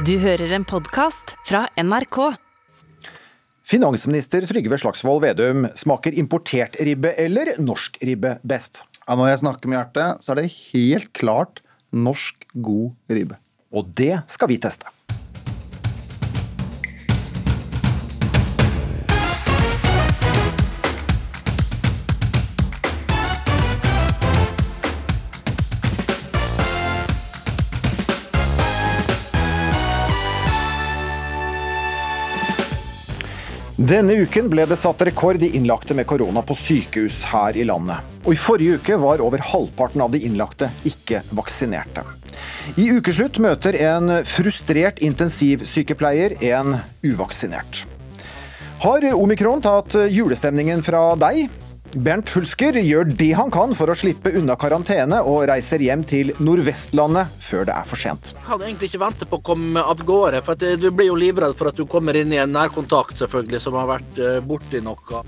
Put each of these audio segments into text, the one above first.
Du hører en podkast fra NRK. Finansminister Trygve Slagsvold Vedum, smaker importert ribbe eller norsk ribbe best? Ja, når jeg snakker med hjertet, så er det helt klart norsk god ribbe. Og det skal vi teste. Denne uken ble det satt rekord i innlagte med korona på sykehus her i landet. Og i forrige uke var over halvparten av de innlagte ikke vaksinerte. I ukeslutt møter en frustrert intensivsykepleier en uvaksinert. Har omikron tatt julestemningen fra deg? Bernt Hulsker gjør det han kan for å slippe unna karantene, og reiser hjem til Nordvestlandet før det er for sent. Jeg hadde egentlig ikke ventet på å komme av gårde, for at du blir jo livredd for at du kommer inn i en nærkontakt selvfølgelig, som har vært eh, borti noe.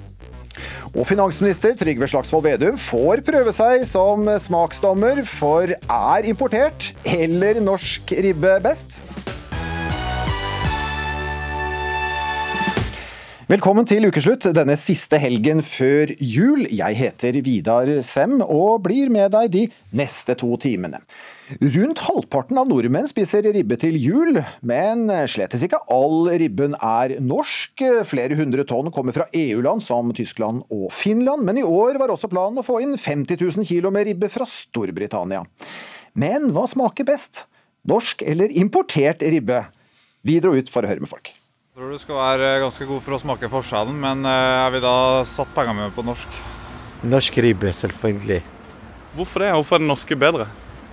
Og finansminister Trygve Slagsvold Vedum får prøve seg som smaksdommer, for er importert eller norsk ribbe best? Velkommen til ukeslutt, denne siste helgen før jul. Jeg heter Vidar Sem og blir med deg de neste to timene. Rundt halvparten av nordmenn spiser ribbe til jul, men slettes ikke all ribben er norsk. Flere hundre tonn kommer fra EU-land som Tyskland og Finland, men i år var også planen å få inn 50 000 kilo med ribbe fra Storbritannia. Men hva smaker best? Norsk eller importert ribbe? Vi dro ut for å høre med folk. Jeg tror du skal være ganske god for å smake forskjellen, men eh, jeg vil da satt pengene mine på norsk. Norsk ribbe, selvfølgelig. Hvorfor det? Hvorfor er den norske bedre?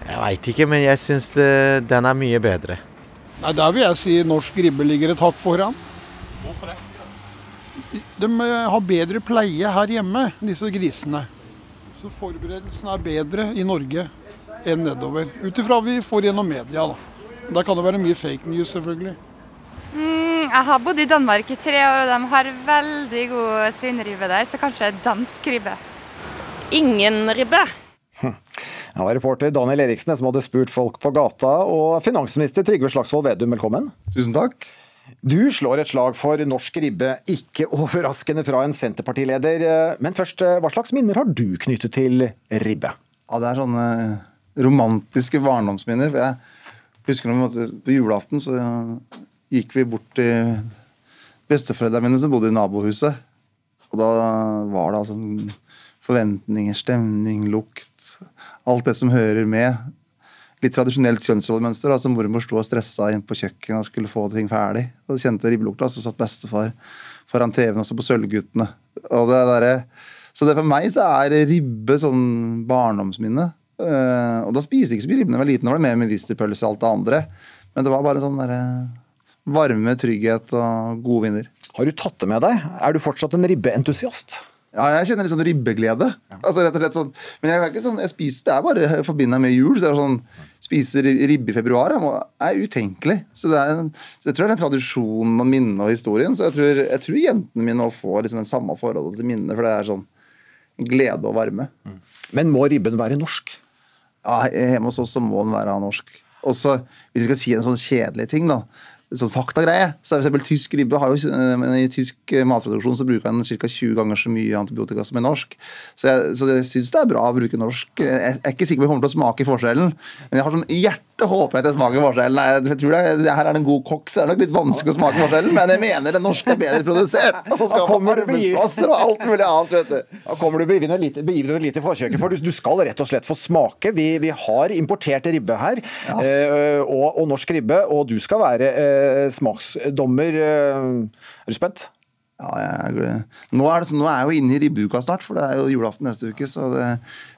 Jeg veit ikke, men jeg syns den er mye bedre. Nei, Der vil jeg si norsk ribbe ligger et hakk foran. Hvorfor det? De eh, har bedre pleie her hjemme, disse grisene. Så forberedelsen er bedre i Norge enn nedover. Ut ifra vi får gjennom media. da. Der kan det være mye fake news, selvfølgelig. Mm, jeg har bodd i Danmark i tre år, og de har veldig god svinribbe der, så kanskje dansk ribbe. Ingen ribbe. Det var reporter Daniel Eriksen som hadde spurt folk på gata, og finansminister Trygve Slagsvold Vedum, velkommen. Tusen takk. Du slår et slag for norsk ribbe, ikke overraskende fra en Senterpartileder. Men først, hva slags minner har du knyttet til ribbe? Ja, Det er sånne romantiske barndomsminner. for Jeg husker når vi på julaften så gikk vi bort til besteforeldrene mine som bodde i nabohuset. Og da var det altså forventninger, stemning, lukt. Alt det som hører med. Litt tradisjonelt kjønnsrollemønster. Altså mormor sto og stressa inn på kjøkkenet og skulle få ting ferdig. Og kjente ribbelukta, så satt bestefar foran TV-en også på Sølvguttene. Og det der, så det for meg så er ribbe sånn barndomsminne. Uh, og da spiste jeg ikke så mye ribbe da jeg var liten. Da var det mer medisterpølse og alt det andre. Men det var bare sånn derre varme, trygghet og gode vinner. Har du tatt det med deg? Er du fortsatt en ribbeentusiast? Ja, jeg kjenner litt sånn ribbeglede. Ja. Altså rett og slett sånn, Men jeg er ikke sånn, jeg spiser, det er bare forbinda med jul. så det er sånn, Spiser ribbe i februar er utenkelig. Så, det er, så Jeg tror det er den tradisjonen og minnet og historien. Så jeg tror, jeg tror jentene mine får liksom den samme forholdet til minnet, For det er sånn glede og varme. Mm. Men må ribben være norsk? Ja, Hjemme hos oss så må den være norsk. Også, hvis vi skal si en sånn kjedelig ting, da sånn faktagreie. Så for eksempel, tysk ribbe har jo, men I tysk eh, matproduksjon så bruker den ca. 20 ganger så mye antibiotika som i norsk. Så jeg, så jeg syns det er bra å bruke norsk. Jeg er ikke sikker på om jeg kommer til å smake forskjellen, men jeg har sånn hjerte håper jeg at jeg smaker forskjellen. Nei, jeg tror det, det her er en god kokk, så det er nok litt vanskelig å smake forskjellen, men jeg mener den norske er bedre produsert. Og så skal man arbeidsplasser og alt mulig annet, vet du. Da kommer du begive begivende litt i forkjøkket, for du, du, skal rett og slett få smake. Vi, vi har importert ribbe her, ja. eh, og, og, norsk ribbe, og du skal være eh, smaksdommer. Eh, er du spent? Ja, jeg, nå, er det, nå, er jeg jo inne i ribbeuka snart, for det er jo julaften neste uke. Så det,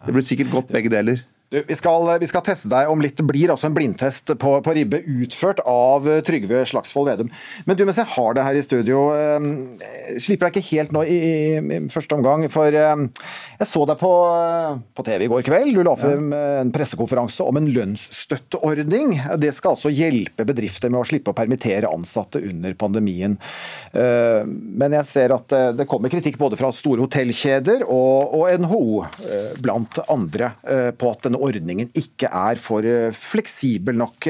det blir sikkert godt begge deler. Du, vi, skal, vi, skal, teste deg om litt. Det blir altså en blindtest på, på, ribbe utført av Trygve Slagsvold Vedum. Men du, mens jeg har det her i studio, eh, slipper jeg ikke helt nå i, i, første omgang. For eh, jeg så deg på, på, TV i går kveld. Du la frem ja. en pressekonferanse om en lønnsstøtteordning. Det skal altså hjelpe bedrifter med å slippe å permittere ansatte under pandemien. Eh, men jeg ser at eh, det kommer kritikk både fra store hotellkjeder og, og NHO, eh, blant andre, eh, på at denne ordningen ikke er for eh, fleksibel nok.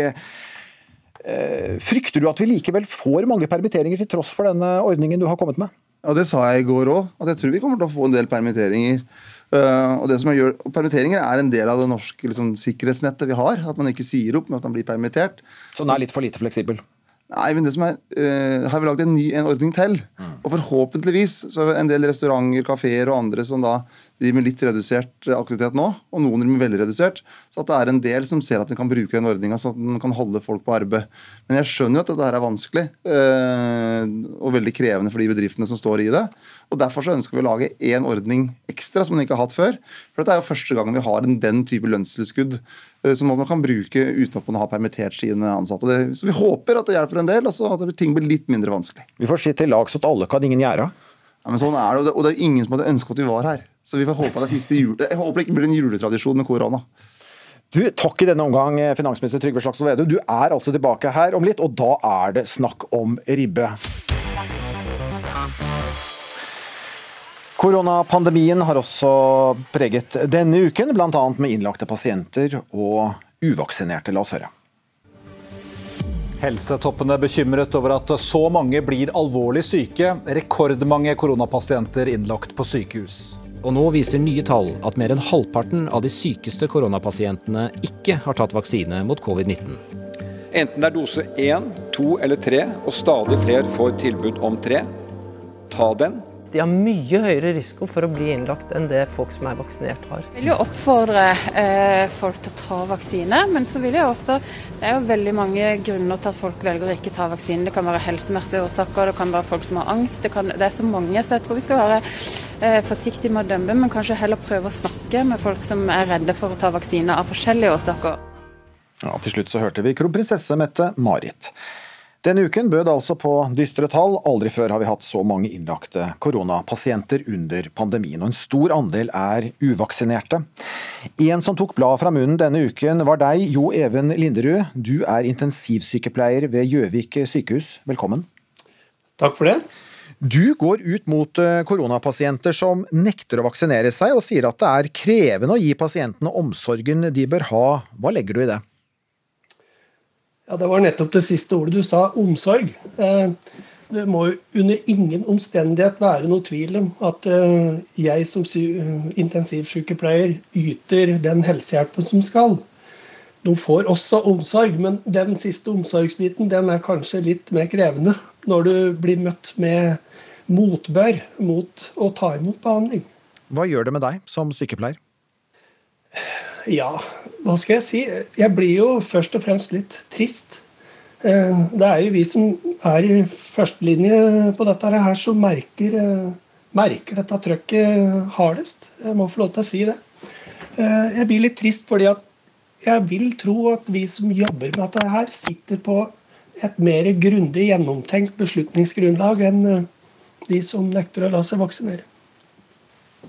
Eh, frykter du at vi likevel får mange permitteringer til tross for denne ordningen du har kommet med? Ja, Det sa jeg i går òg, at jeg tror vi kommer til å få en del permitteringer. Og det som jeg gjør, Permitteringer er en del av det norske liksom, sikkerhetsnettet vi har. At man ikke sier opp, men at man blir permittert. Så den er litt for lite fleksibel? Nei, men det som er, uh, har vi lagd en ny en ordning til. Mm. Og forhåpentligvis så er det en del restauranter, kafeer og andre som da driver med litt redusert aktivitet nå, og noen driver med veldig redusert. Så at det er en del som ser at de kan bruke den ordninga så at en kan holde folk på arbeid. Men jeg skjønner jo at dette her er vanskelig uh, og veldig krevende for de bedriftene som står i det. Og Derfor så ønsker vi å lage én ordning ekstra som man ikke har hatt før. For Dette er jo første gangen vi har en, den type lønnstilskudd uh, som man kan bruke uten at man har permittert sine ansatte. Det, så vi håper at det hjelper en del, og så at ting blir litt mindre vanskelig. Vi får si til lags at alle kan ingen gjøre. Ja, men sånn er det, og det er ingen som hadde ønsket at vi var her. Så vi får håpe det er siste jul. Jeg håper det ikke blir en juletradisjon med korona. Du, Takk i denne omgang, finansminister Trygve Slagsvold Vedum. Du er altså tilbake her om litt, og da er det snakk om ribbe. Koronapandemien har også preget denne uken, bl.a. med innlagte pasienter og uvaksinerte. La oss høre. Helsetoppene bekymret over at så mange blir alvorlig syke. Rekordmange koronapasienter innlagt på sykehus. Og nå viser nye tall at mer enn halvparten av de sykeste koronapasientene ikke har tatt vaksine mot covid-19. Enten det er dose én, to eller tre, og stadig flere får tilbud om tre, ta den de har mye høyere risiko for å bli innlagt enn det folk som er vaksinert har. Jeg vil jo oppfordre eh, folk til å ta vaksine, men så vil jeg også Det er jo veldig mange grunner til at folk velger å ikke ta vaksine. Det kan være helsemessige årsaker, det kan være folk som har angst. Det, kan, det er så mange, så jeg tror vi skal være eh, forsiktige med å dømme, men kanskje heller prøve å snakke med folk som er redde for å ta vaksine av forskjellige årsaker. Ja, Til slutt så hørte vi kronprinsesse Mette-Marit. Denne uken bød altså på dystre tall. Aldri før har vi hatt så mange innlagte koronapasienter under pandemien, og en stor andel er uvaksinerte. En som tok bladet fra munnen denne uken var deg, Jo Even Linderud. Du er intensivsykepleier ved Gjøvik sykehus. Velkommen. Takk for det. Du går ut mot eh, koronapasienter som nekter å vaksinere seg, og sier at det er krevende å gi pasientene omsorgen de bør ha. Hva legger du i det? Ja, Det var nettopp det siste ordet du sa, omsorg. Eh, det må under ingen omstendighet være noe tvil om at eh, jeg som intensivsykepleier yter den helsehjelpen som skal. De får også omsorg, men den siste omsorgsbiten den er kanskje litt mer krevende når du blir møtt med motbør mot å ta imot behandling. Hva gjør det med deg som sykepleier? Ja, hva skal jeg si? Jeg blir jo først og fremst litt trist. Eh, det er jo vi som er i førstelinje på dette her, som merker, eh, merker dette trøkket hardest. Jeg må få lov til å si det. Eh, jeg blir litt trist fordi at jeg vil tro at vi som jobber med dette her, sitter på et mer grundig gjennomtenkt beslutningsgrunnlag enn de som nekter å la seg vaksinere.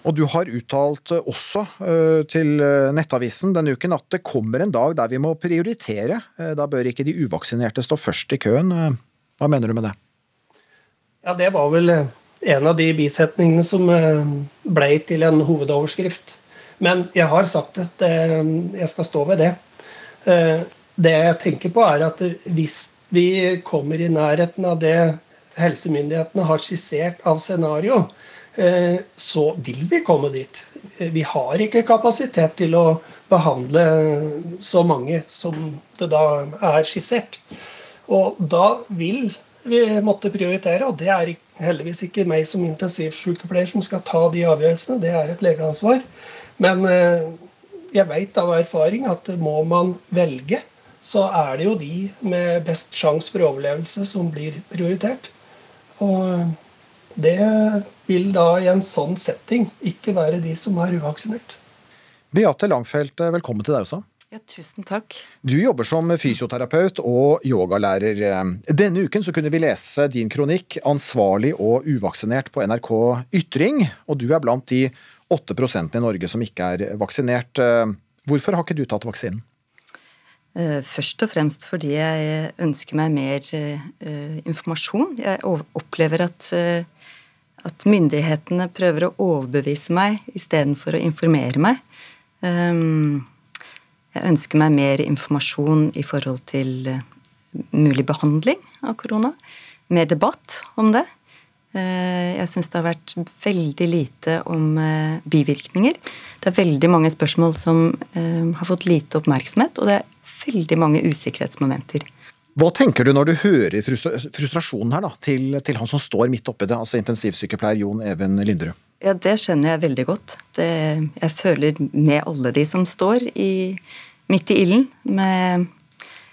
Og du har uttalt eh, også uh, til eh, Nettavisen denne uken at det kommer en dag der vi må prioritere. Da bør ikke de uvaksinerte stå først i køen. Hva mener du med det? Ja, Det var vel en av de bisetningene som ble til en hovedoverskrift. Men jeg har sagt det. det jeg skal stå ved det. Det jeg tenker på, er at hvis vi kommer i nærheten av det helsemyndighetene har skissert av scenario, Eh, så vil vi komme dit. Eh, vi har ikke kapasitet til å behandle så mange som det da er skissert. Og da vil vi måtte prioritere, og det er heldigvis ikke meg som intensivsykepleier som skal ta de avgjørelsene, det er et legeansvar. Men eh, jeg veit av erfaring at må man velge, så er det jo de med best sjanse for overlevelse som blir prioritert. Og det vil da i en sånn setting ikke være de som er uvaksinert. Beate Langfelt, velkommen til deg også. Ja, tusen takk. Du jobber som fysioterapeut og yogalærer. Denne uken så kunne vi lese din kronikk 'Ansvarlig og uvaksinert' på NRK Ytring, og du er blant de 8% i Norge som ikke er vaksinert. Hvorfor har ikke du tatt vaksinen? Eh, først og fremst fordi jeg ønsker meg mer uh, informasjon. Jeg opplever at uh, at myndighetene prøver å overbevise meg istedenfor å informere meg. Jeg ønsker meg mer informasjon i forhold til mulig behandling av korona. Mer debatt om det. Eh, jeg syns det har vært veldig lite om eh, bivirkninger. Det er veldig mange spørsmål som eh, har fått lite oppmerksomhet, og det er veldig mange usikkerhetsmomenter. Hva tenker du når du hører frustrasjonen her da, til, til han som står midt oppi det, altså intensivsykepleier Jon Even Linderud? Ja, Det skjønner jeg veldig godt. Det, jeg føler med alle de som står i, midt i ilden, med,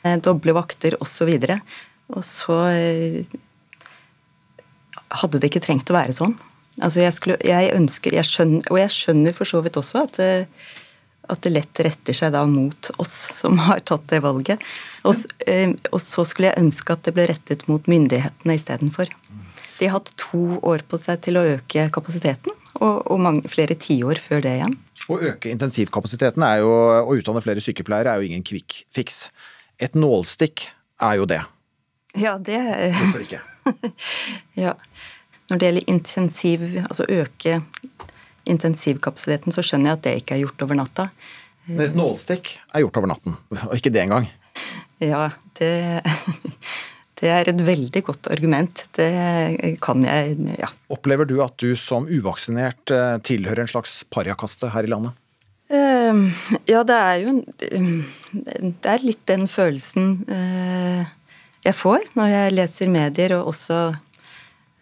med doble vakter osv. Og, og så hadde det ikke trengt å være sånn. Altså jeg, skulle, jeg ønsker, jeg skjønner, Og jeg skjønner for så vidt også at det, at det lett retter seg da mot oss som har tatt det valget. Og, eh, og så skulle jeg ønske at det ble rettet mot myndighetene istedenfor. De har hatt to år på seg til å øke kapasiteten, og, og mange, flere tiår før det igjen. Å øke intensivkapasiteten er jo, og utdanne flere sykepleiere er jo ingen quick fix. Et nålstikk er jo det. Ja, det Hvorfor ikke? ja. Når det gjelder intensiv, altså øke intensivkapasiteten, så skjønner jeg at det ikke er gjort over natta. Men et nålstikk er gjort over natten, og ikke det engang. Ja, det, det er et veldig godt argument. Det kan jeg ja. Opplever du at du som uvaksinert eh, tilhører en slags pariakaste her i landet? Uh, ja, det er jo Det er litt den følelsen uh, jeg får når jeg leser medier, og også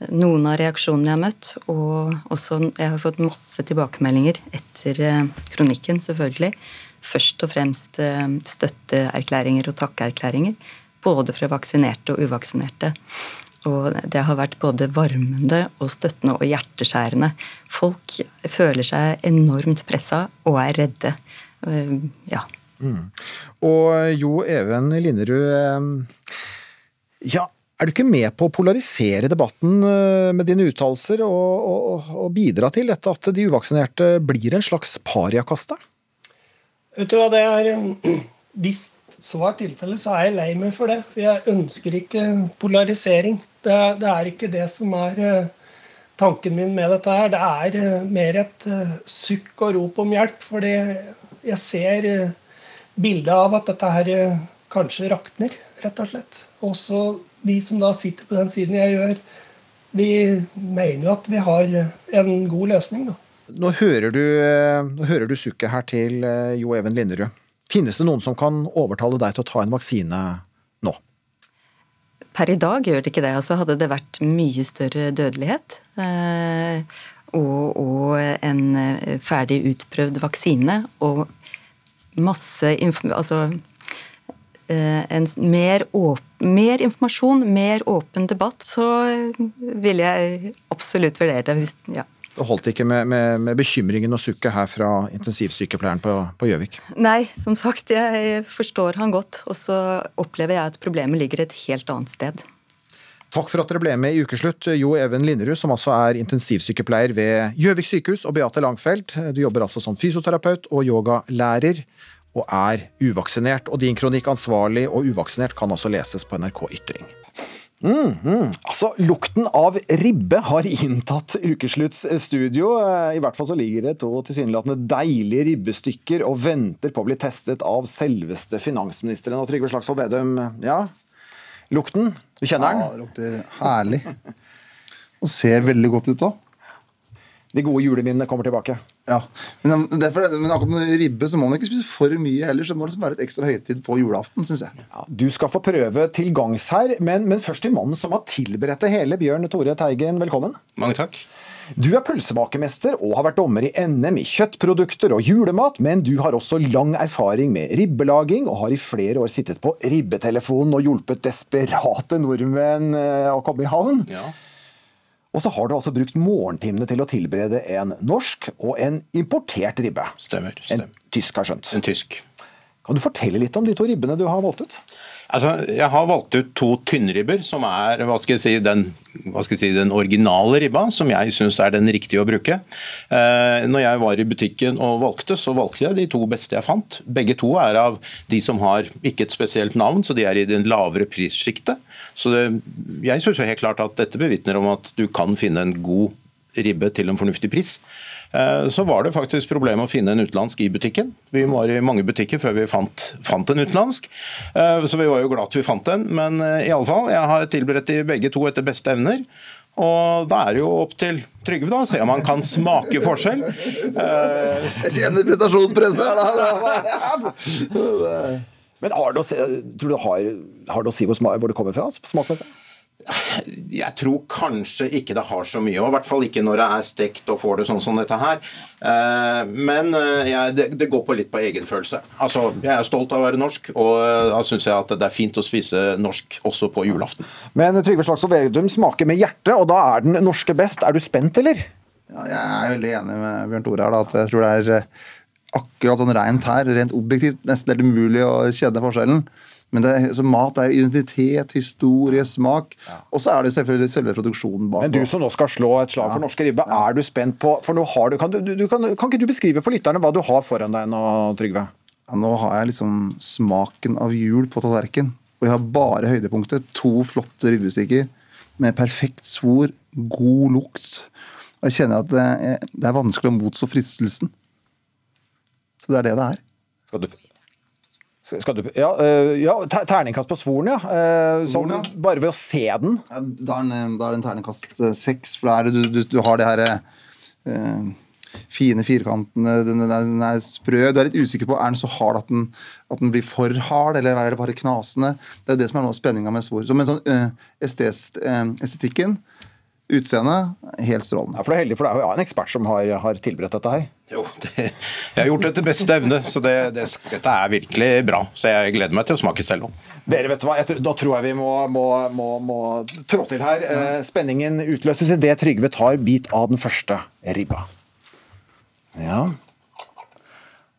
noen av reaksjonene jeg har møtt. Og også jeg har fått masse tilbakemeldinger etter eh, kronikken, selvfølgelig. Først og fremst eh, støtteerklæringer og takkeerklæringer. Både fra vaksinerte og uvaksinerte. Og det har vært både varmende og støttende og hjerteskjærende. Folk føler seg enormt pressa og er redde. Eh, ja. Mm. Og Jo Even Linderud, ja, er du ikke med på å polarisere debatten eh, med dine uttalelser, og, og, og, bidra til dette at de uvaksinerte blir en slags pariakaste? Vet du hva, det er Hvis så er tilfellet, så er jeg lei meg for det. For jeg ønsker ikke polarisering. Det, det er ikke det som er eh, tanken min med dette her. Det er eh, mer et sukk og rop om hjelp. Fordi jeg ser bildet av at dette her kanskje rakner, rett og slett. Og så vi som da sitter på den siden jeg gjør, vi mener jo at vi har en god løsning. da. Nå hører du, eh, nå hører du sukket her til eh, Jo Even Linderud. Finnes det noen som kan overtale deg til å ta en vaksine nå? Per i dag gjør det ikke det. Altså hadde det vært mye større dødelighet eh, og, og, en ferdig utprøvd vaksine og masse altså, en mer mer informasjon, mer åpen debatt, så ville jeg absolutt vurdere det. Ja. Det holdt ikke med, med, med, bekymringen og sukket her fra intensivsykepleieren på Gjøvik? Nei, som sagt, jeg forstår han godt. Og så opplever jeg at problemet ligger et helt annet sted. Takk for at dere ble med i Ukeslutt, Jo Even Linderud, som altså er intensivsykepleier ved Gjøvik sykehus, og Beate Langfelt. Du jobber altså som fysioterapeut og yogalærer og er uvaksinert. Og din kronikk 'Ansvarlig og uvaksinert' kan også leses på NRK Ytring. Mm, mm. Altså, Lukten av ribbe har inntatt ukeslutts studio. I hvert fall så ligger det to tilsynelatende deilige ribbestykker og venter på å bli testet av selveste finansministeren og Trygve Slagsvold Vedum. Ja, lukten? Du kjenner den? Ja, det lukter herlig. Og ser veldig godt ut òg de gode juleminnene kommer tilbake. Ja, men, derfor, men akkurat med ribbe så må man ikke spise for mye heller. Så det må liksom være et ekstra høytid på julaften, syns jeg. Ja, du skal få prøve til gangs her, men, men først til mannen som har tilberedt det hele. Bjørn Tore Teigen, velkommen. Mange takk. Du er pølsebakermester og har vært dommer i NM i kjøttprodukter og julemat, men du har også lang erfaring med ribbelaging og har i flere år sittet på ribbetelefonen og hjulpet desperate nordmenn eh, å komme i havn. Ja. Og så har du altså brukt morgentimene til å tilberede en norsk og en importert ribbe. Stemmer. stemmer. En tysk, har skjønt. En tysk. Kan du fortelle litt om de to ribbene du har valgt ut? Altså, jeg har valgt ut to tynnribber, som er hva skal jeg si, den, jeg si, den originale ribba, som jeg syns er den riktige å bruke. Eh, når jeg var i butikken og valgte, så valgte jeg de to beste jeg fant. Begge to er av de som har ikke et spesielt navn, så de er i den lavere prissjiktet. Så det, jeg syns helt klart at dette bevitner om at du kan finne en god ribbe til en fornuftig pris. Eh, så var det faktisk problem å finne en utenlandsk i butikken. Vi var i mange butikker før vi fant, fant en utenlandsk, eh, så vi var jo glad at vi fant en. Men eh, i alle fall, jeg har tilberedt de begge to etter beste evner. Og da er det jo opp til Trygve da, se om han kan smake forskjell. Eh, Jeg kjenner prestasjonspresset da. Men har det å si, tror du har, har det å si hvor, smak, hvor det kommer fra? smakmessig? Jeg tror kanskje ikke det har så mye, og i hvert fall ikke når det er stekt og får det sånn som dette her. Eh, Men eh, jeg, det, det går på litt på egenfølelse. Altså, Jeg er stolt av å være norsk, og eh, da syns jeg at det er fint å spise norsk også på julaften. Men Trygve Slagsvold Vedum smaker med hjertet, og da er den norske best. Er du spent, eller? Ja, jeg er veldig enig med Bjørn Tore her. da, at Jeg tror det er akkurat sånn rent her, rent objektivt, nesten helt umulig å kjenne forskjellen. Men så mat er jo identitet, historie, smak. Og så er det selvfølgelig selve produksjonen bak. Men du som nå skal slå et slag for norske ribbe, er du spent på For nå har du, kan, du, du kan, kan ikke du beskrive for lytterne hva du har foran deg nå, Trygve? Ja, nå har jeg liksom smaken av jul på tallerken. Og jeg har bare høydepunktet. To flotte ribbestikker med perfekt svor, god lukt. Og jeg kjenner at det er, det er vanskelig å motstå fristelsen. Så det er det det er. Skal du du, ja, eh, ja, terningkast på svoren, ja. Eh, Sånn, bare ved å se den. Ja, da er den, da er terningkast eh, seks, for da er det, du, du, du har det her uh, fine firkantene, den, den, den er sprø. Du er litt usikker på er den så hard at den, at den blir for hard, eller er det bare knasende. Det er det som er noe av spenninga med svor. Så med sånn uh, estet, uh, estetikken, utseendet, helt strålende. Ja, for du er heldig, for det er jo en ekspert som har, har tilberedt dette her. Jo, det, jeg har gjort det etter beste evne, så det, det, dette er virkelig bra. Så jeg gleder meg til å smake selv òg. Dere, vet du hva? Jeg da tror jeg vi må, må, må, må trå til her. Eh, spenningen utløses idet Trygve tar bit av den første ribba. Ja.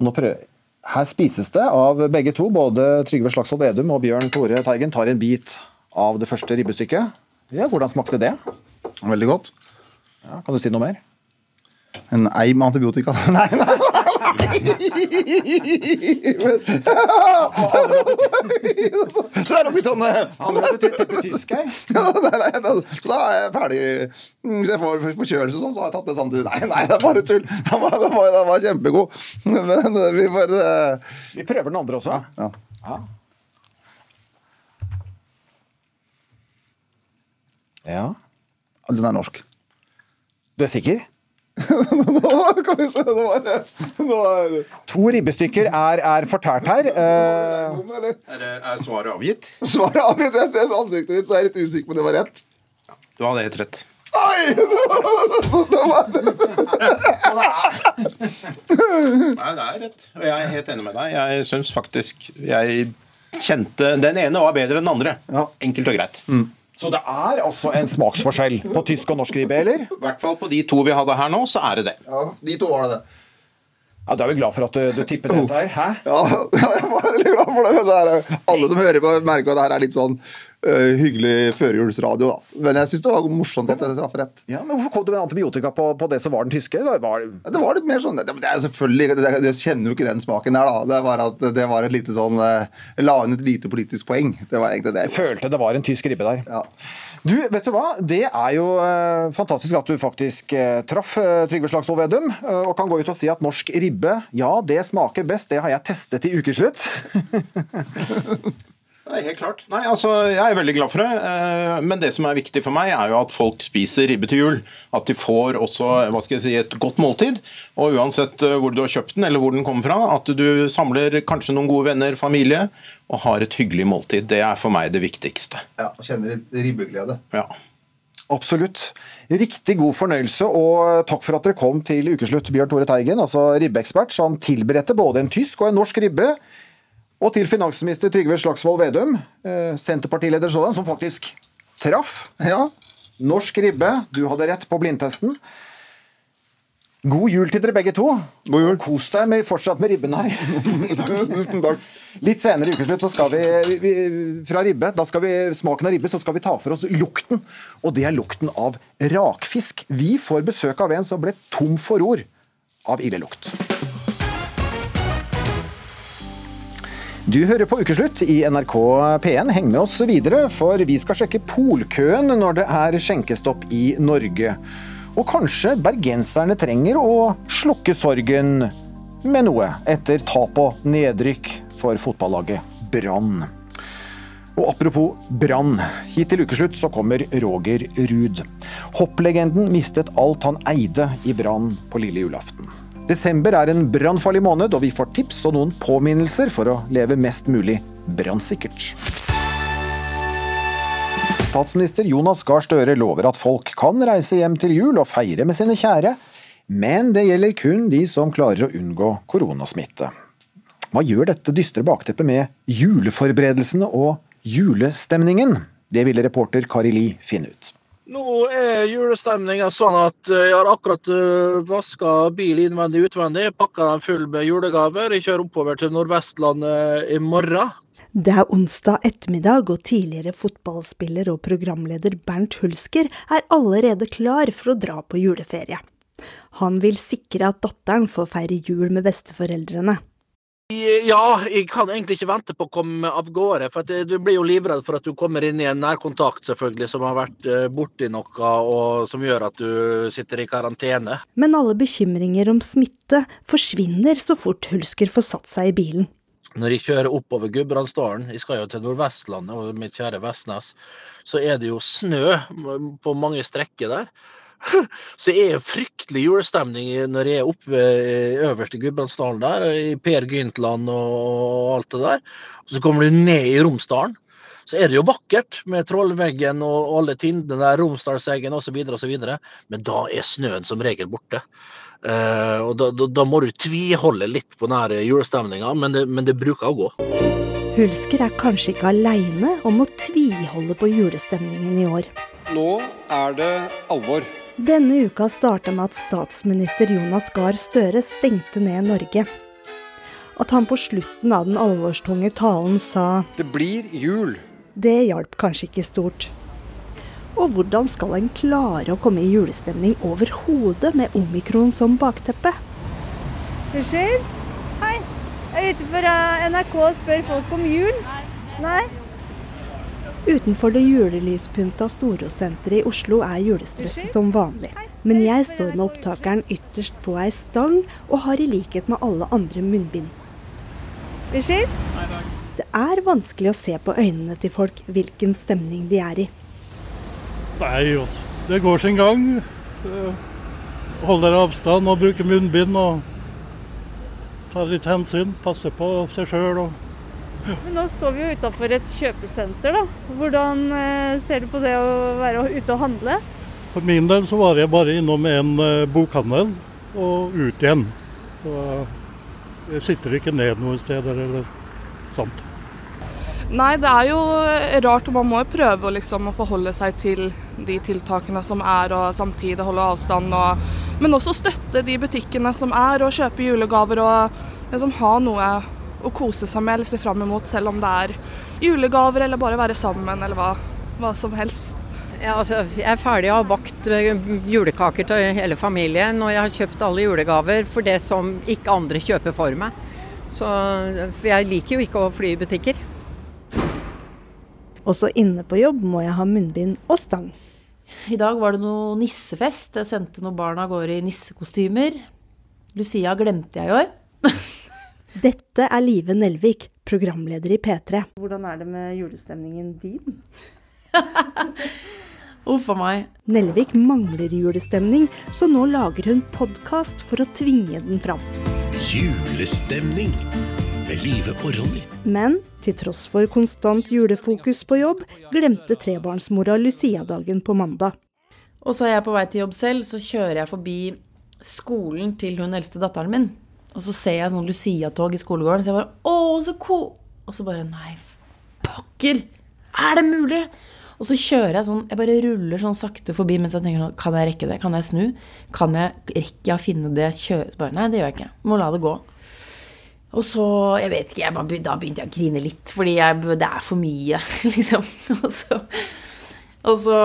Nå prøver Her spises det av begge to. Både Trygve Slagsvold Vedum og Bjørn Tore Teigen tar en bit av det første ribbestykket. Ja, Hvordan smakte det? Veldig godt. Ja, kan du si noe mer? En eim antibiotika. Nei, nei, nei! Så det er det oppi tonne! tysk her? Ja, nei, nei, da- Så da er jeg ferdig. Mm, Hvis jeg får forkjølelse og sånn, så har jeg tatt det samtidig. Nei, nei, det er bare tull! Den var, den var, den var kjempegod. Men eh, vi får eh, Vi prøver den andre også. Ja. Ja. ja. Den er norsk. Du er sikker? Nå kan vi se, nå var det nå er det- To ribbestykker er, er fortært her. Eh, Er, er svaret avgitt? Svaret avgitt. Jeg ser ansiktet ditt, så er jeg litt usikker på om det var rett. Du hadde helt rett. Oi! Det var Nei, det er rett. Og jeg er helt enig med deg. Jeg syns faktisk jeg kjente Den ene var bedre enn den andre. Enkelt og greit. Så det er altså en smaksforskjell på tysk og norsk ribbe, eller? I hvert fall på de to vi hadde her nå, så er det det. Ja, de to var det det. Ja, Da er vi glad for at du, du tippet dette her. Hæ? Ja, jeg var veldig glad for det. Det er, alle som hører på, merker at det her er litt sånn uh, hyggelig førjulsradio. da. Men jeg syns det var morsomt at det traff rett. Ja, men Hvorfor kom du med antibiotika på, på det som var den tyske? Det var, Det var litt mer sånn det, det er selvfølgelig, det, det, kjenner jo ikke den smaken der, da. Det var at det var et lite sånn eh, la inn et lite politisk poeng. Det var egentlig det. jeg følte det var en tysk ribbe der. Ja. Du, vet du hva? Det er jo eh, fantastisk at du faktisk eh, traff eh, Trygve Slagsvold Vedum, og kan gå ut og si at norsk ribbe, ja, det smaker best. Det har jeg testet i ukeslutt. Nei, helt klart. Nei, altså, Jeg er veldig glad for det. eh, Men det som er viktig for meg, er jo at folk spiser ribbe til jul. At de får også hva skal jeg si, et godt måltid. Og uansett eh, hvor du har kjøpt den, eller hvor den kommer fra, at du samler kanskje noen gode venner, familie, og har et hyggelig måltid. Det er for meg det viktigste. Ja, og Kjenner litt ribbeglede. Ja. Absolutt. Riktig god fornøyelse, og takk for at dere kom til ukeslutt, Bjørn Tore Teigen, altså ribbeekspert, som tilberedte både en tysk og en norsk ribbe. Og til finansminister Trygve Slagsvold Vedum, eh, Senterpartileder sådan, som faktisk traff. Ja. Norsk ribbe, du hadde rett på blindtesten. God jul til dere begge to. God jul. Kos deg med, fortsatt med ribben her. Tusen takk. Litt senere i ukeslutt så skal vi, vi fra ribbe, da skal vi smaken av ribbe, så skal vi ta for oss lukten. Og det er lukten av rakfisk. Vi får besøk av en som ble tom for ord av illelukt. Du hører på Ukeslutt i NRK P1. Heng med oss videre, for vi skal sjekke polkøen når det er skjenkestopp i Norge. Og kanskje bergenserne trenger å slukke sorgen med noe etter tap og nedrykk for fotballaget Brann. Og apropos Brann. Hit til ukeslutt så kommer Roger Ruud. Hopplegenden mistet alt han eide i Brann på lille julaften. Desember er en brannfarlig måned, og vi får tips og noen påminnelser for å leve mest mulig brannsikkert. Statsminister Jonas Gahr Støre lover at folk kan reise hjem til jul og feire med sine kjære, men det gjelder kun de som klarer å unngå koronasmitte. Hva gjør dette dystre bakteppet med juleforberedelsene og julestemningen? Det ville reporter Kari Li finne ut. Nå er julestemninga sånn at jeg har akkurat vaska bil innvendig og utvendig, pakka den full med julegaver. Jeg kjører oppover til Nordvestlandet i morgen. Det er onsdag ettermiddag, og tidligere fotballspiller og programleder Bernt Hulsker er allerede klar for å dra på juleferie. Han vil sikre at datteren får feire jul med besteforeldrene. Ja, jeg kan egentlig ikke vente på å komme av gårde. For du blir jo livredd for at du kommer inn i en nærkontakt selvfølgelig, som har vært borti noe og som gjør at du sitter i karantene. Men alle bekymringer om smitte forsvinner så fort Hulsker får satt seg i bilen. Når jeg kjører oppover Gudbrandsdalen, jeg skal jo til Nordvestlandet og mitt kjære Vestnes, så er det jo snø på mange strekker der. Så er det fryktelig julestemning når jeg er oppe øverst i Gudbrandsdalen der, i Per Gyntland og alt det der. Og så kommer du ned i Romsdalen. Så er det jo vakkert med Trollveggen og alle tindene der, Romsdalseggen osv., osv. Men da er snøen som regel borte. Uh, og da, da, da, må du tviholde litt på denne julestemninga, men, men, det bruker å gå. Hulsker er kanskje ikke aleine om å tviholde på julestemningen i år. Nå er det alvor. Denne uka starta med at statsminister Jonas Gahr Støre stengte ned Norge. At han på slutten av den alvorstunge talen sa Det blir jul. Det hjalp kanskje ikke stort. Og hvordan skal en klare å komme i julestemning overhodet med omikron som bakteppe? Unnskyld? Hei. Jeg er ute fra NRK og spør folk om jul. Nei? Utenfor det julelyspynta Storosenteret i Oslo er julestresset som vanlig. Men jeg står med opptakeren ytterst på ei stang, og har i likhet med alle andre munnbind. Unnskyld? Det er vanskelig å se på øynene til folk hvilken stemning de er i. Nei, altså. Det går sin gang. Hold dere avstand og bruke munnbind og ta litt hensyn. Passe på seg sjøl og men nå står vi jo utafor et kjøpesenter, da. Hvordan eh, ser du på det å være ute og handle? For min del så var jeg bare innom en uh, bokhandel og ut igjen. Så jeg sitter ikke ned noen steder eller sånt. Nei, det er jo rart, og man må jo prøve liksom, å forholde seg til de tiltakene som er, og samtidig holde avstand. Og, men også støtte de butikkene som er, og kjøpe julegaver og liksom ha noe å kose seg med eller se fram imot, selv om det er julegaver eller bare være sammen eller hva, hva som helst. Ja, altså, jeg er ferdig og har bakt julekaker til hele familien, og jeg har kjøpt alle julegaver for det som ikke andre kjøper for meg. Så, for jeg liker jo ikke å fly i butikker. Også inne på jobb må jeg ha munnbind og stang. I dag var det noe nissefest. Jeg sendte noen barn av gårde i nissekostymer. Lucia glemte jeg i år. Dette er Live Nelvik, programleder i P3. Hvordan er det med julestemningen din? Uff a meg. Nelvik mangler julestemning, så nå lager hun podkast for å tvinge den fram. Julestemning med Live og Ronny. Men til tross for konstant julefokus på jobb, glemte trebarnsmora Lucia-dagen på mandag. Og så er jeg på vei til jobb selv, så kjører jeg forbi skolen til hun eldste datteren min. Og så ser jeg sånn Lucia-tog i skolegården, så jeg bare Å, så ko... Og så bare Nei, pokker! Er det mulig? Og så kjører jeg sånn Jeg bare ruller sånn sakte forbi mens jeg tenker sånn Kan jeg rekke det? Kan jeg snu? Kan jeg rekke å finne det kjøre... Bare, nei, det gjør jeg ikke. Må la det gå. Og så Jeg vet ikke, jeg bare, da begynte jeg å grine litt, fordi jeg, det er for mye, liksom. Og så, og så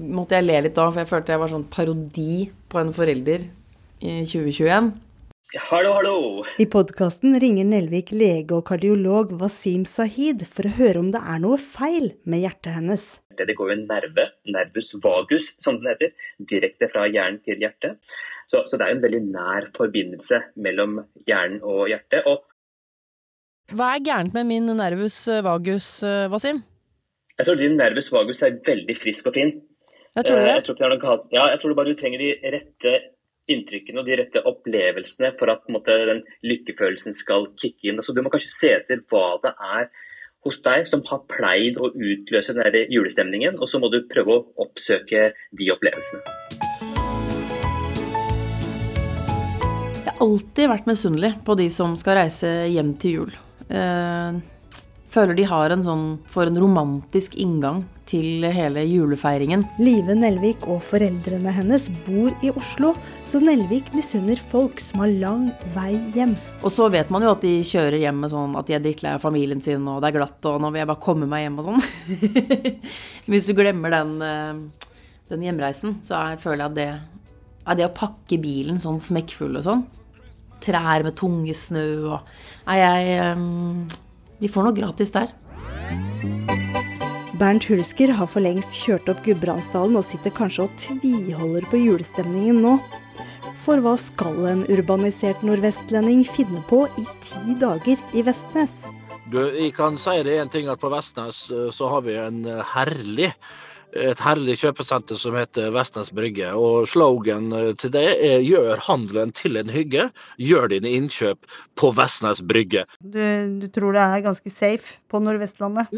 måtte jeg le litt da, for jeg følte jeg var sånn parodi på en forelder i 2021. Hallo, hallo. I podkasten ringer Nelvik lege og kardiolog Wasim Sahid for å høre om det er noe feil med hjertet hennes. Det går jo en nerve, nervus vagus som den heter, direkte fra hjernen til hjertet. Så, så det er en veldig nær forbindelse mellom hjernen og hjertet. Og Hva er gærent med min nervus vagus, eh, Wasim? jeg tror din nervus vagus er veldig frisk og fin. Jeg tror det. Eh, Jeg tror, ikke det er noe galt. ja, jeg tror bare du trenger de rette inntrykkene og de rette opplevelsene for at måte, den lykkefølelsen skal kicke inn. Så du må kanskje se etter hva det er hos deg som har pleid å utløse den julestemningen, og så må du prøve å oppsøke de opplevelsene. Jeg har alltid vært misunnelig på de som skal reise hjem til jul. Eh, føler de har en sånn for en romantisk inngang til hele julefeiringen. Live Nelvik og foreldrene hennes bor i Oslo, så Nelvik misunner folk som har lang vei hjem. Og så vet man jo at de kjører hjem med sånn at de er drittlei av familien sin, og det er glatt, og nå vil jeg bare komme meg hjem og sånn. Hvis du glemmer den, eh, den hjemreisen, så er, føler jeg at det er det å pakke bilen sånn smekkfull og sånn. Trær med tunge snø og Nei, jeg eh, De får noe gratis der. Bernt Hulsker har for lengst kjørt opp Gudbrandsdalen og sitter kanskje og tviholder på julestemningen nå. For hva skal en urbanisert nordvestlending finne på i ti dager i Vestnes? Du, jeg kan si det én ting at på Vestnes eh, så har vi en eh, herlig et herlig kjøpesenter som heter Vestnes Brygge. og Slogan eh, til det er 'gjør handelen til en hygge'. Gjør dine innkjøp på Vestnes Brygge. Du, du tror det er ganske safe på Nordvestlandet?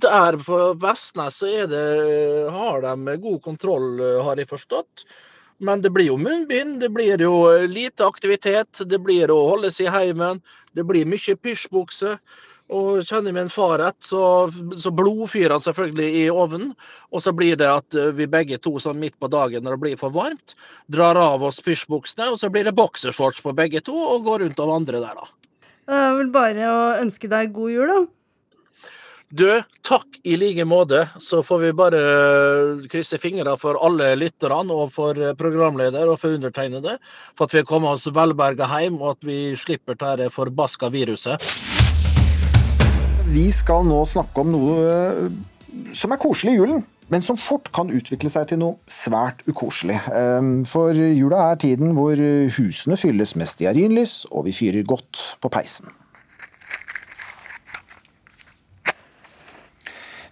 Der på Vestnes så er det, har de god kontroll, har jeg forstått. Men det blir jo munnbind, det blir jo lite aktivitet, det blir å holde seg i heimen, det blir mye pysjbukse. Og kjenner min far rett, så, så blodfyrer han selvfølgelig i ovnen. Og så blir det at eh, vi begge to sånn midt på dagen når det blir for varmt, drar av oss pysjbuksene, og så blir det boksershorts på begge to og går rundt og vandrer der, da. Det er vel bare å ønske deg god jul, da. Du, takk i like måte. Så får vi bare krysse fingrene for alle lytterne og for programleder og for undertegnede. For at vi kommer oss velberga hjem, og at vi slipper dette forbaska viruset. Vi skal nå snakke om noe eh, som er koselig i julen, men som fort kan utvikle seg til noe svært ukoselig. Eh, For jula er tiden hvor husene fylles med stearinlys, og vi fyrer godt på peisen.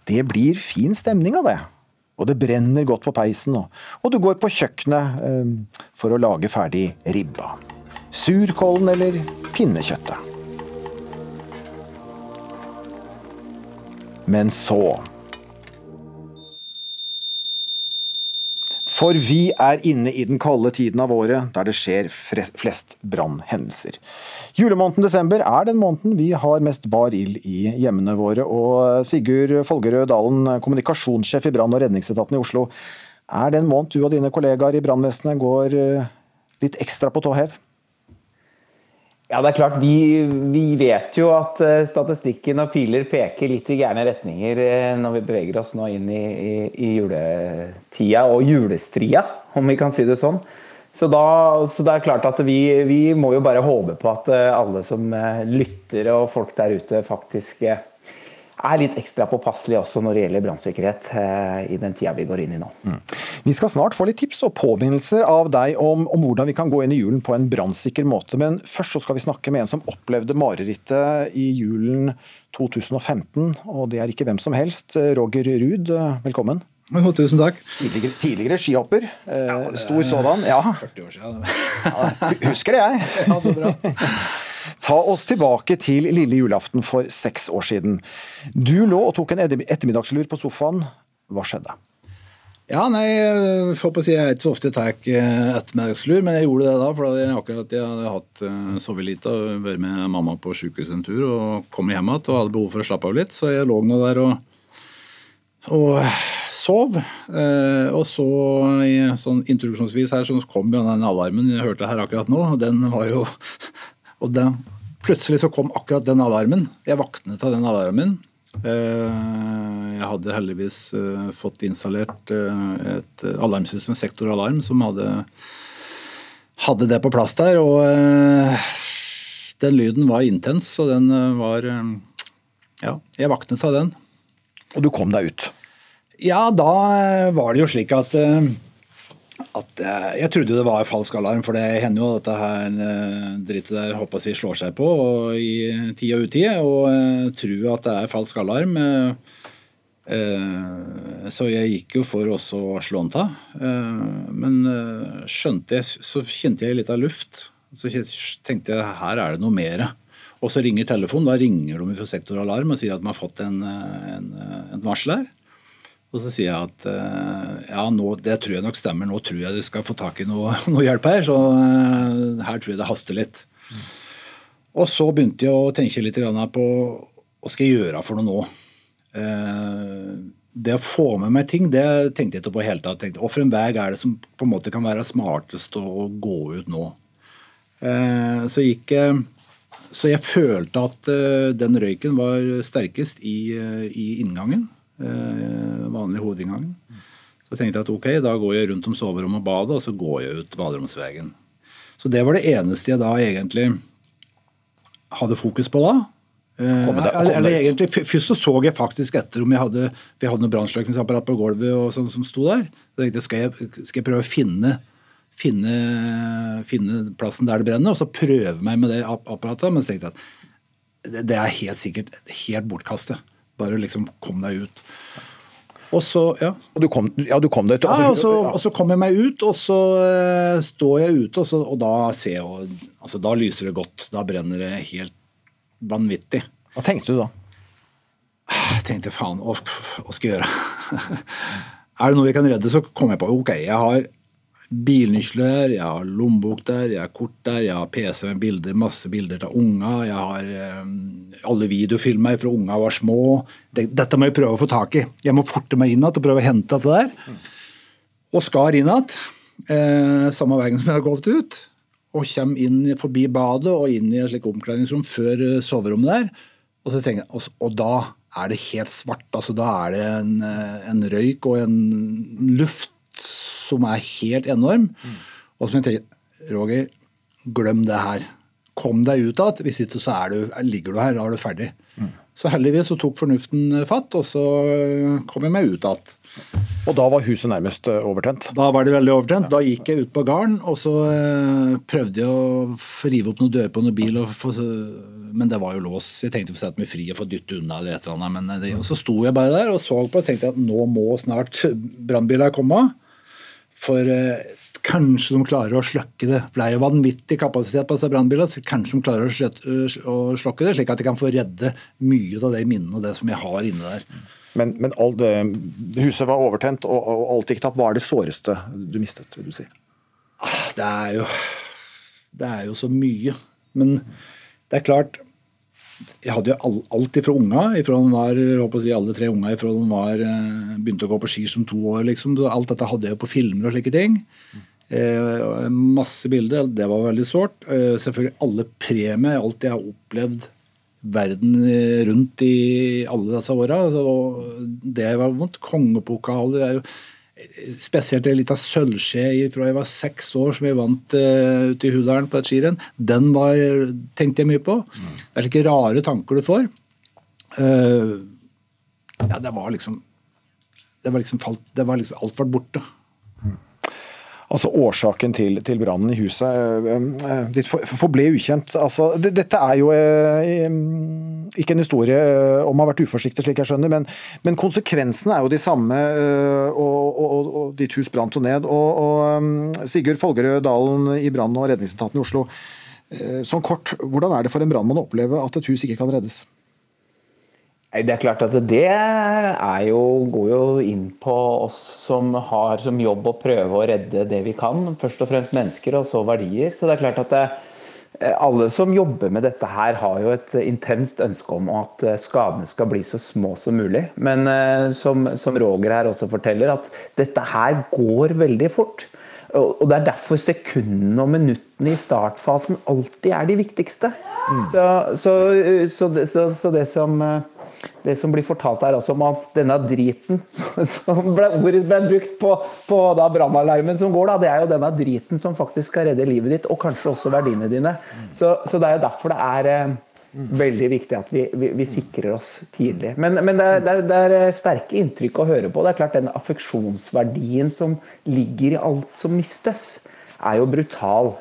Det blir fin stemning av det. Og det brenner godt på peisen, og, du går på kjøkkenet eh, for å lage ferdig ribba. Surkålen eller pinnekjøttet. Men så For vi er inne i den kalde tiden av året der det skjer flest brannhendelser. Julemåneden desember er den måneden vi har mest bar ild i hjemmene våre. Og Sigurd Folgerød Dalen, kommunikasjonssjef i brann- og redningsetaten i Oslo. Er det en måned du og dine kollegaer i brannvesenet går eh, litt ekstra på tå hev? Ja, det er klart. Vi, vi vet jo at eh, statistikken og piler peker litt i gærne retninger eh, når vi beveger oss nå inn i, i, i juletida og julestria, om vi kan si det sånn. Så, da, så det er klart at vi, vi må jo bare håpe på at eh, alle som lytter og folk der ute faktisk er litt ekstra påpasselige også når det gjelder brannsikkerhet eh, i den tida vi går inn i nå. Vi skal snart få litt tips og påminnelser av deg om, om hvordan vi kan gå inn i julen på en brannsikker måte. Men først så skal vi snakke med en som opplevde marerittet i julen 2015. Og det er ikke hvem som helst. Roger Ruud, velkommen. tusen takk. Tidligere, tidligere skihopper. Eh, stor sådan. Ja. 40 år siden. ja, husker det jeg. Ja, så bra. Ta oss tilbake til lille julaften for seks år siden. Du lå og tok en ettermiddagslur på sofaen. Hva skjedde? Ja, nei, jeg får si jeg er ikke så ofte tar ettermiddagslur, men jeg gjorde det da. For da jeg akkurat jeg hadde hatt eh, sovet lite og vært med mamma på sykehus en tur og kom hjem igjen og hadde behov for å slappe av litt. Så jeg lå nå der og, og sov. Eh, og så sånn introduksjonsvis her så kom jo den alarmen jeg hørte her akkurat nå. og Den var jo Og da, plutselig så kom akkurat den alarmen. Jeg våknet av den alarmen. Eh, Jeg hadde heldigvis eh, fått installert eh, et alarmsystem, sektoralarm, som hadde hadde det på plass der. Og den lyden var intens, og den var Ja, jeg våknet av den. Og du kom deg ut? Ja, da var det jo slik at at eh, Jeg trodde det var falsk alarm, for det hender jo at dette her eh, drittet der håper jeg, slår seg på i tid og utid. og tro at det er falsk alarm. eh, Så jeg gikk jo for også å slå den av. Men skjønte jeg, så kjente jeg litt av luft. Så tenkte jeg her er det noe mer. Og så ringer telefonen. Da ringer de fra sektoralarm og sier at de har fått en, en, en varsel her. Og så sier jeg at eh, ja, nå, det tror jeg nok stemmer. Nå tror jeg de skal få tak i noe, noe hjelp her. Så eh, her tror jeg det haster litt. Og så begynte jeg å tenke litt på hva skal jeg gjøre for noe nå. Eh, det å få med meg ting, det tenkte jeg ikke på i hele tatt. Og for en vei er det som på en måte kan være smartest å gå ut nå? Så gikk jeg så jeg følte at den røyken var sterkest i, i inngangen. Eh, vanlig hovedinngang. Så tenkte jeg at ok, da går jeg rundt om soverommet og badet, og så går jeg ut baderomsvegen. Så det var det eneste jeg da egentlig hadde fokus på da. Eh, deg- eller, egentlig, Først så så jeg faktisk etter om jeg hadde for jeg hadde noe brannslukningsapparat på gulvet og sånn som sto der. Så tenkte jeg, skal jeg, skal jeg prøve å finne, finne, finne plassen der det brenner, og så prøve meg med det apparatet. Men så tenkte jeg at det, det er helt sikkert helt bortkastet. Bare liksom kom deg ut. Og så, ja. Og du kom, ja, du kom deg ut. Ja, og så, og så kom jeg meg ut, og så uh, står jeg ute, og, så, og da ser jeg altså, Da lyser det godt. Da brenner det helt vanvittig. Hva tenkte du da? Jeg tenkte faen, hva skal jeg gjøre? er det noe vi kan redde, så kom jeg på ok, jeg har bilnøkler jeg har lommebok der, jeg har kort der, jeg har PC med bilder, masse bilder av unger, jeg har eh, alle videofilmer fra unger var små. Dette må jeg prøve å få tak i. Jeg må forte meg inn igjen og prøve å hente dette der. Og skar inn igjen, eh, samme veien som jeg har gått ut. Og kommer inn forbi badet og inn i et slikt omkledningsrom før eh, soverommet der. Og, jeg, og, og da er det helt svart. altså Da er det en, eh, en røyk og en luft som er helt enorm. Og som jeg tenker Roger, glem det her. Kom deg ut igjen. Hvis ikke så er du, ligger du her, da er du ferdig. Så heldigvis så tok fornuften fatt, og så eh, kom jeg meg ut igjen. Og da var huset nærmest eh, overtent? Da var det veldig overtent. Da gikk jeg ut på gården, og så eh, prøvde jeg å rive opp noen dører på noen bil, og få, men det var jo lås. Jeg tenkte å sette meg fri og få dytte unna eller et eller annet. Men det, og så sto jeg bare der og så på og tenkte at nå må snart brannbiler komme. For eh, kanskje de klarer å slukke det. For det er jo vanvittig kapasitet på disse brannbilene. Kanskje de klarer å, sløt, å slukke det, slik at de kan få redde mye av de minnene og det som jeg har inne der. Men, men all det, huset var overtent, og, og alt gikk tapt. Hva er det såreste du mistet, vil du si? Det er jo Det er jo så mye. Men det er klart Jeg hadde jo alt ifra unga, ifra de var, håper å si alle tre unga ifra de var, eh, begynte å gå på ski som to år. liksom. Alt dette hadde jeg på filmer og slike ting. Eh, masse bilder. Det var veldig sårt. Eh, selvfølgelig alle premier, alt jeg har opplevd verden eh, rundt i alle disse åra. Det var vondt. Kongepokaler er jo Spesielt en liten sølvskje fra jeg var seks år som jeg vant uh, ute i Hudalen på et skirenn. Den var, tenkte jeg mye på. Det er slike rare tanker du får. Uh, ja, det var liksom det var liksom, falt, det var liksom Alt var borte. Altså Årsaken til, til brannen i huset øh, øh, ditt for- forble ukjent. Altså, det, dette er jo ikke en historie om å ha vært uforsiktig, slik jeg skjønner, men, men konsekvensene er jo de samme. og, og, og ditt hus brant jo ned. Og, og Sigurd Folgerød Dalen i brann- og redningsetaten i Oslo. Sånn kort, Hvordan er det for en brannmann å oppleve at et hus ikke kan reddes? Det er klart at det er jo, går jo inn på oss som har som jobb å prøve å redde det vi kan. Først og fremst mennesker, og så verdier. Så det er klart at det, alle som jobber med dette her, har jo et intenst ønske om at skadene skal bli så små som mulig. Men eh, som, som Roger her også forteller, at dette her går veldig fort. Og det er derfor sekundene og minuttene i startfasen alltid er de viktigste. Så, så, så, det, så, det som eh, det som blir fortalt her også om at denne driten som ble, ble brukt på, på brannalarmen som går, da, det er jo denne driten som faktisk skal redde livet ditt, og kanskje også verdiene dine. Så, så det er jo derfor det er eh, veldig viktig at vi, vi, vi sikrer oss tidlig. Men, men det, er, det, er, det, er, sterke inntrykk å høre på. Det er klart Den affeksjonsverdien som ligger i alt som mistes, er jo brutal.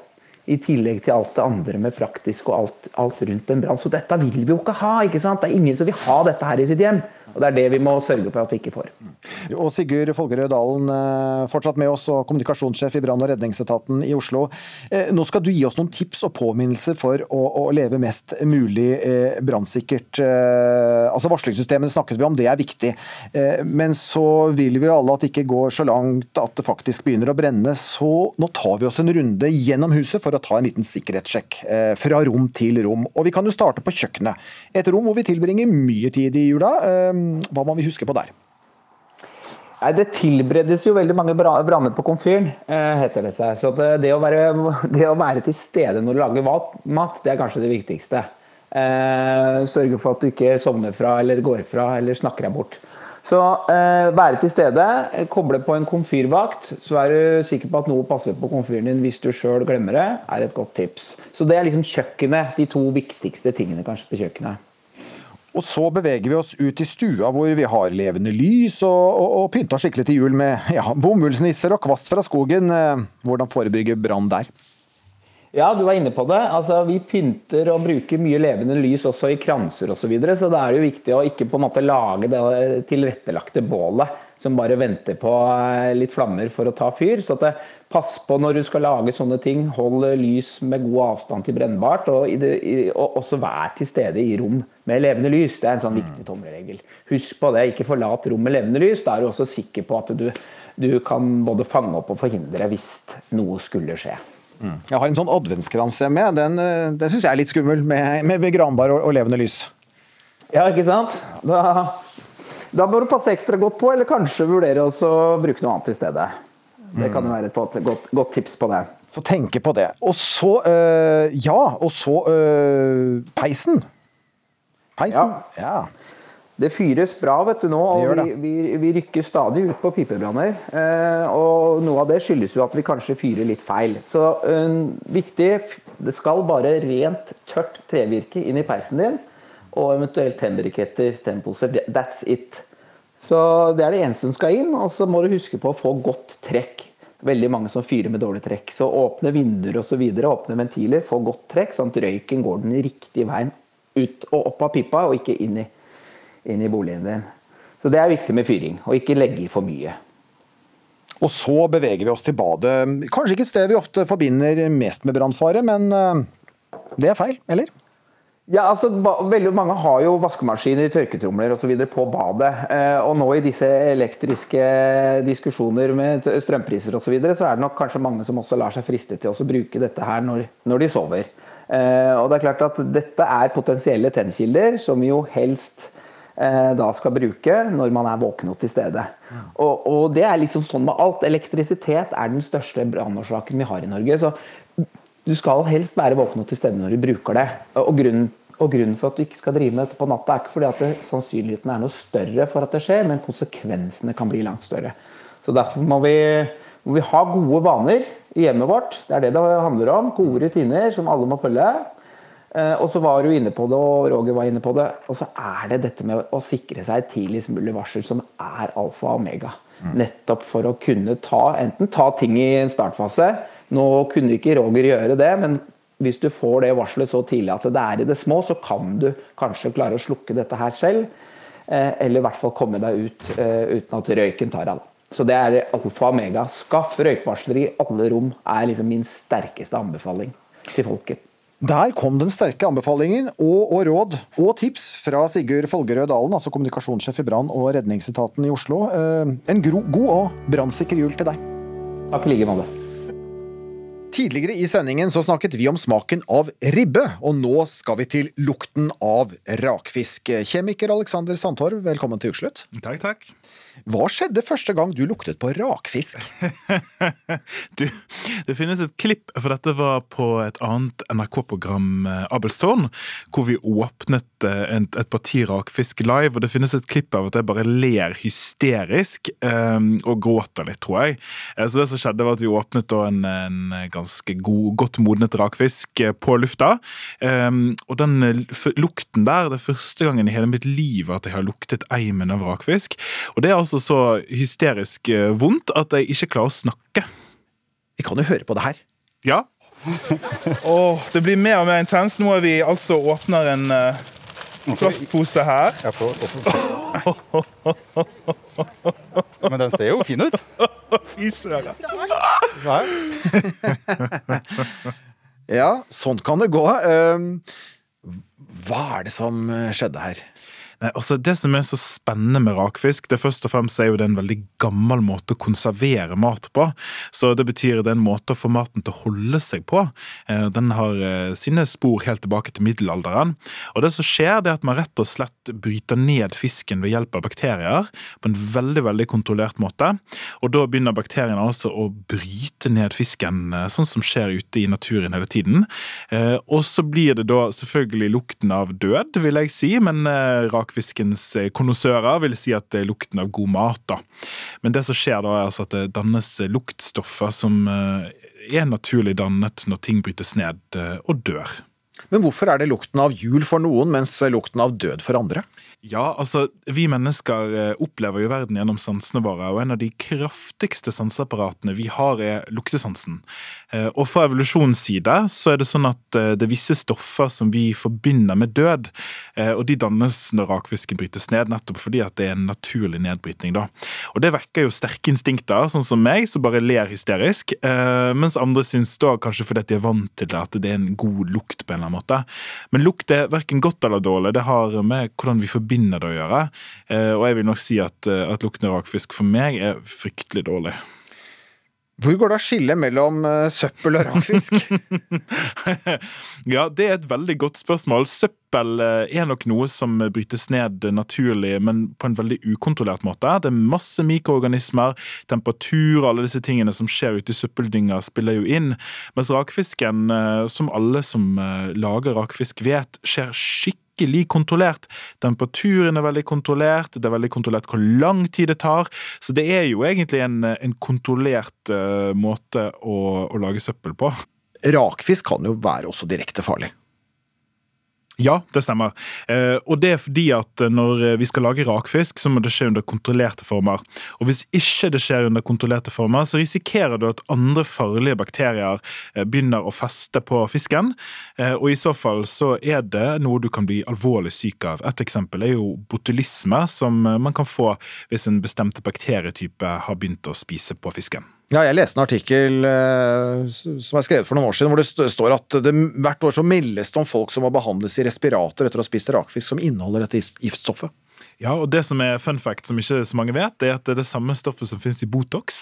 I tillegg til alt det andre med praktisk og alt, alt rundt en brann. Så dette vil vi jo ikke ha. ikke sant? Det er ingen som vil ha dette her i sitt hjem. Og Det er det vi må sørge for at vi ikke får. Og Sigurd Folgerød Dalen, eh, fortsatt med oss, og kommunikasjonssjef i brann- og redningsetaten i Oslo. Eh, nå skal du gi oss noen tips og påminnelser for å, å leve mest mulig eh, brannsikkert. Altså Varslingssystemene snakket vi om, det er viktig. Men så vil vi alle at det ikke går så langt at det faktisk begynner å brenne. Så nå tar vi oss en runde gjennom huset for å ta en liten sikkerhetssjekk. Fra rom til rom. Og vi kan jo starte på kjøkkenet. Et rom hvor vi tilbringer mye tid i jula. Hva må vi huske på der? Nei, Det tilberedes jo veldig mange branner på komfyren, eh, heter det seg. Så det, det, å være, det, å være, til stede når du lager mat, det er kanskje det viktigste. Eh, sørge for at du ikke sovner fra eller går fra eller snakker deg bort. Så eh, være til stede, koble på en komfyrvakt, så er du sikker på at noe passer på komfyren din hvis du sjøl glemmer det, er et godt tips. Så det er liksom kjøkkenet, de to viktigste tingene kanskje på kjøkkenet. Og så beveger vi oss ut i stua hvor vi har levende lys og, og, og pynta skikkelig til jul med ja, bomullsnisser og kvast fra skogen. Eh, hvordan forebygge brann der? Ja, du var inne på det. Altså, vi pynter og bruker mye levende lys også i kranser osv. Så, videre, så det er jo viktig å ikke på en måte lage det tilrettelagte bålet som bare venter på eh, litt flammer for å ta fyr. Så det, pass på når du skal lage sånne ting. Hold lys med god avstand til brennbart. Og, det, og også vær til stede i rom med levende lys. Det er en sånn viktig tommelregel. Husk på det, ikke forlat rom med levende lys. Da er du også sikker på at du, du kan både fange opp og forhindre hvis noe skulle skje. Mm. Jeg har en sånn adventskrans hjemme. Den, eh, den syns jeg er litt skummel, med, med, med granbar og, og, levende lys. Ja, ikke sant? Da da bør du passe ekstra godt på, eller kanskje vurdere å bruke noe annet i stedet. Det kan jo være et godt, godt tips på det. Så tenke på det. Og så øh, Ja, og så øh, peisen. Peisen. Ja. ja. Det fyres bra vet du nå, og vi, vi, vi, rykker stadig ut på pipebranner. Eh, og noe av det skyldes jo at vi kanskje fyrer litt feil. Så øh, viktig, det skal bare rent, tørt trevirke inn i peisen din og eventuelt tennbriketter, tennposer. That's it. Så Det er det eneste som skal inn. Og så må du huske på å få godt trekk. Veldig mange som fyrer med dårlig trekk. Så åpne vinduer osv. Åpne ventiler, få godt trekk, sånn at røyken går den riktige veien ut og opp av pipa, og ikke inn i, inn i boligen din. Så det er viktig med fyring, og ikke legge i for mye. Og så beveger vi oss til badet. Kanskje ikke et sted vi ofte forbinder mest med brannfare, men eh, det er feil, eller? Ja, altså, veldig Mange har jo vaskemaskiner, tørketromler osv. på badet. Eh, og nå i disse elektriske diskusjoner med strømpriser osv., så, videre, så er det nok kanskje mange som også lar seg friste til å bruke dette her når, når de sover. Eh, og det er klart at Dette er potensielle tennkilder som jo helst eh, da skal bruke når man er våken og til stede. Og, og, det er liksom sånn med alt. Elektrisitet er den største brannårsaken vi har i Norge. så du skal helst være våken og til stede når du bruker det. Og grunnen og Grunnen for at du ikke skal drive med dette på natta, er ikke fordi at det, sannsynligheten er noe større for at det skjer, men konsekvensene kan bli langt større. Så Derfor må vi, må vi ha gode vaner i hjemmet vårt. Det er det det handler om. Gode rutiner som alle må følge. Eh, og så var du inne på det, og Roger var inne på det. Og så er det dette med å sikre seg tidligst mulig varsel som er alfa og omega. Mm. Nettopp for å kunne ta, enten ta ting i en startfase. Nå kunne ikke Roger gjøre det, men hvis du får det varselet så tidlig at det er i det små, så kan du kanskje klare å slukke dette her selv. Eh, eller i hvert fall komme deg ut eh, uten at røyken tar av. Så det er alfa og omega. Skaff røykvarsler i alle rom, er liksom min sterkeste anbefaling til folket. Der kom den sterke anbefalingen og, og, råd og tips fra Sigurd Folgerød Dalen, altså kommunikasjonssjef i brann- og redningsetaten i Oslo. Eh, en god og brannsikker jul til deg. Takk i like måte. Tidligere i sendingen så snakket vi om smaken av ribbe, og nå skal vi til lukten av rakfisk. Kjemiker Alexander Sandtorv, velkommen til Ukeslutt. Takk, takk. Hva skjedde første gang du luktet på rakfisk? du, det finnes et klipp, for dette var på et annet NRK-program, eh, Abelstårn, hvor vi åpnet eh, et, et parti rakfisk live. og Det finnes et klipp av at jeg bare ler hysterisk um, og gråter litt, tror jeg. Så det som skjedde var at Vi åpnet en, en ganske god, godt modnet rakfisk på lufta. Um, og den lukten der, det er første gangen i hele mitt liv at jeg har luktet eimen av rakfisk. Og det er altså så hysterisk vondt at jeg ikke klarer å snakke. Vi kan jo høre på det her. Ja. oh, det blir mer og mer intenst. Nå er vi altså åpner en uh, plastpose her. Jeg får Men den ser jo fin ut. Fy søren. ja, sånn kan det gå. Ehm, hva er det som skjedde her? Nei, altså Det som er så spennende med rakfisk, det først og fremst er jo det en veldig gammel måte å konservere mat på. Så det betyr det er en måte å få maten til å holde seg på. Eh, den har eh, sine spor helt tilbake til middelalderen. Og det som skjer, det er at man rett og slett bryter ned fisken ved hjelp av bakterier på en veldig veldig kontrollert måte. Og da begynner bakteriene altså å bryte ned fisken, eh, sånn som skjer ute i naturen hele tiden. Og så blir det da selvfølgelig lukten av død, vil jeg si, men rak rakfiskens eh, konnoissører vil si at det er lukten av god mat. da. Men det som skjer da, er altså at det dannes luktstoffer som eh, er naturlig dannet når ting brytes ned eh, og dør. Men hvorfor er det lukten av jul for noen, mens lukten av død for andre? Ja, altså, Vi mennesker eh, opplever jo verden gjennom sansene våre, og en av de kraftigste sanseapparatene vi har, er luktesansen. Eh, og Fra evolusjonens side så er det sånn at eh, det er visse stoffer som vi forbinder med død, og de dannes når rakfisken brytes ned, nettopp fordi at det er en naturlig nedbrytning. da. Og Det vekker jo sterke instinkter, sånn som meg, som bare ler hysterisk, mens andre syns da kanskje fordi de er vant til det, at det er en god lukt på en eller annen måte. Men lukt er verken godt eller dårlig, det har med hvordan vi forbinder forbinder det å gjøre. Eh, og jeg vil nok si at, eh, at luktende rakfisk for meg er fryktelig dårlig. Hvor går det å skille mellom uh, søppel og rakfisk? ja, det er et veldig godt spørsmål. Søppel er nok noe som brytes ned naturlig, men på en veldig ukontrollert måte. Det er masse mikroorganismer, temperatur, alle disse tingene som skjer ute i søppeldynga, spiller jo inn. Mens rakfisken, som alle som lager rakfisk vet, skjer skikkelig skikkelig kontrollert. Temperaturen er veldig kontrollert, det er veldig kontrollert hvor lang tid det tar. Så det er jo egentlig en, en kontrollert uh, måte å, å lage søppel på. Rakfisk kan jo være også direkte farlig. Ja, det stemmer. Eh, og det er fordi at når vi skal lage rakfisk, så må det skje under kontrollerte former. Og hvis ikke det skjer under kontrollerte former, så risikerer du at andre farlige bakterier eh, begynner å feste på fisken. Eh, og i så fall så er det noe du kan bli alvorlig syk av. Et eksempel er jo botulisme, som man kan få hvis en bestemt bakterietype har begynt å spise på fisken. Ja, jeg leste en artikkel eh, som er skrevet for noen år siden, hvor det står at det, hvert år så meldes det om folk som må behandles i respirator etter å ha spist rakfisk som inneholder dette giftstoffet. Ja, og det som er fun fact som ikke så mange vet, er at det er det samme stoffet som finnes i Botox.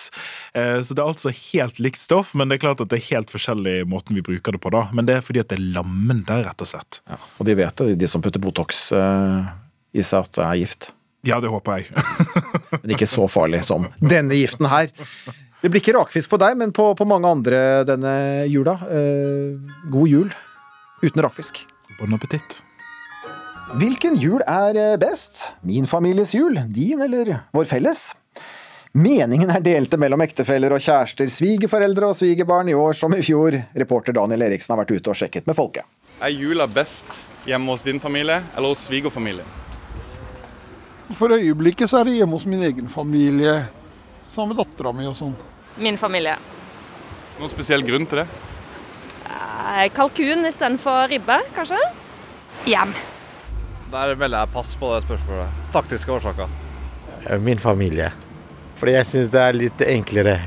Eh, så det er altså helt likt stoff, men det er klart at det er helt forskjellig måten vi bruker det på da. Men det er fordi at det er lammende, rett og slett. Ja, og de vet det, de som putter Botox eh, i seg at det er gift. Ja, det håper jeg. men ikke så farlig som denne giften her. Det blir ikke rakfisk på deg, men på, på mange andre denne jula. Eh, god jul uten rakfisk. Bon appétit. Hvilken jul er eh, best? Min families jul? Din eller vår felles? Meningen er delte mellom ektefeller og kjærester, svigerforeldre og svigerbarn i år som i fjor. Reporter Daniel Eriksen har vært ute og sjekket med folket. Er jula best hjemme hos din familie eller hos svigerfamilien? For øyeblikket så er det hjemme hos min egen familie. Sammen med dattera mi og sånn. Min familie. Noen spesiell grunn til det? Eh, kalkun istedenfor ribbe, kanskje? Hjem. Der melder jeg pass på det spørsmålet. Taktiske årsaker. Eh, min familie. Fordi jeg syns det er litt enklere.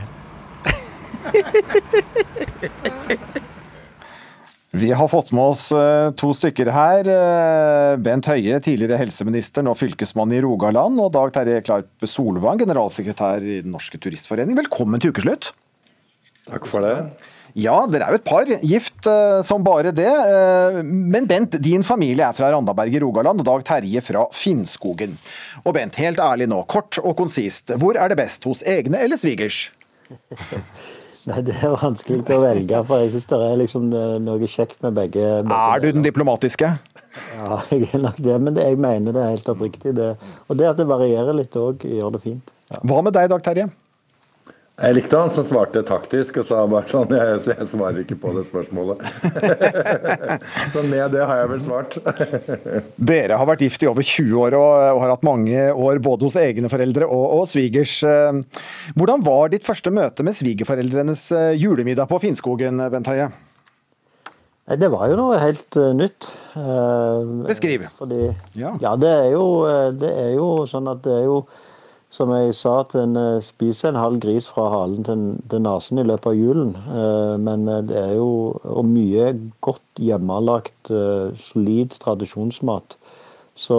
Vi har fått med oss eh, to stykker her. Eh, Bent Høie, tidligere helseminister, nå fylkesmann i Rogaland, og Dag Terje Klarp Solvang, generalsekretær i Den norske turistforening. Velkommen til ukeslutt. Takk for det. Ja, dere er jo et par, gift uh, som bare det. Men Bent, din familie er fra Randaberg i Rogaland, og Dag Terje fra Finnskogen. Og Bent, helt ærlig nå, kort og konsist, hvor er det best, hos egne eller svigers? Nei, Det er vanskelig å velge, for jeg syns det er liksom noe kjekt med begge. begge er du den diplomatiske? Ja, jeg er nok det, men det, jeg mener det er helt oppriktig. Det. Og det at det varierer litt òg, gjør det fint. Ja. Hva med deg, Dag Terje? Jeg likte han som svarte taktisk og sa bare sånn Jeg, jeg svarer ikke på det spørsmålet. så med det har jeg vel svart. Dere har vært gift i over 20 år og, og har hatt mange år både hos egne foreldre og, og, svigers. Hvordan var ditt første møte med svigerforeldrenes eh, julemiddag på Finnskogen, Bent Høie? Det var jo noe helt uh, nytt. Beskriv. Fordi, ja. ja, det, er jo, det er jo sånn at det er jo som jeg sa, at en uh, spiser en halv gris fra halen til, til nesen i løpet av julen. Uh, men det er jo og mye godt hjemmelagt, solid tradisjonsmat. Så,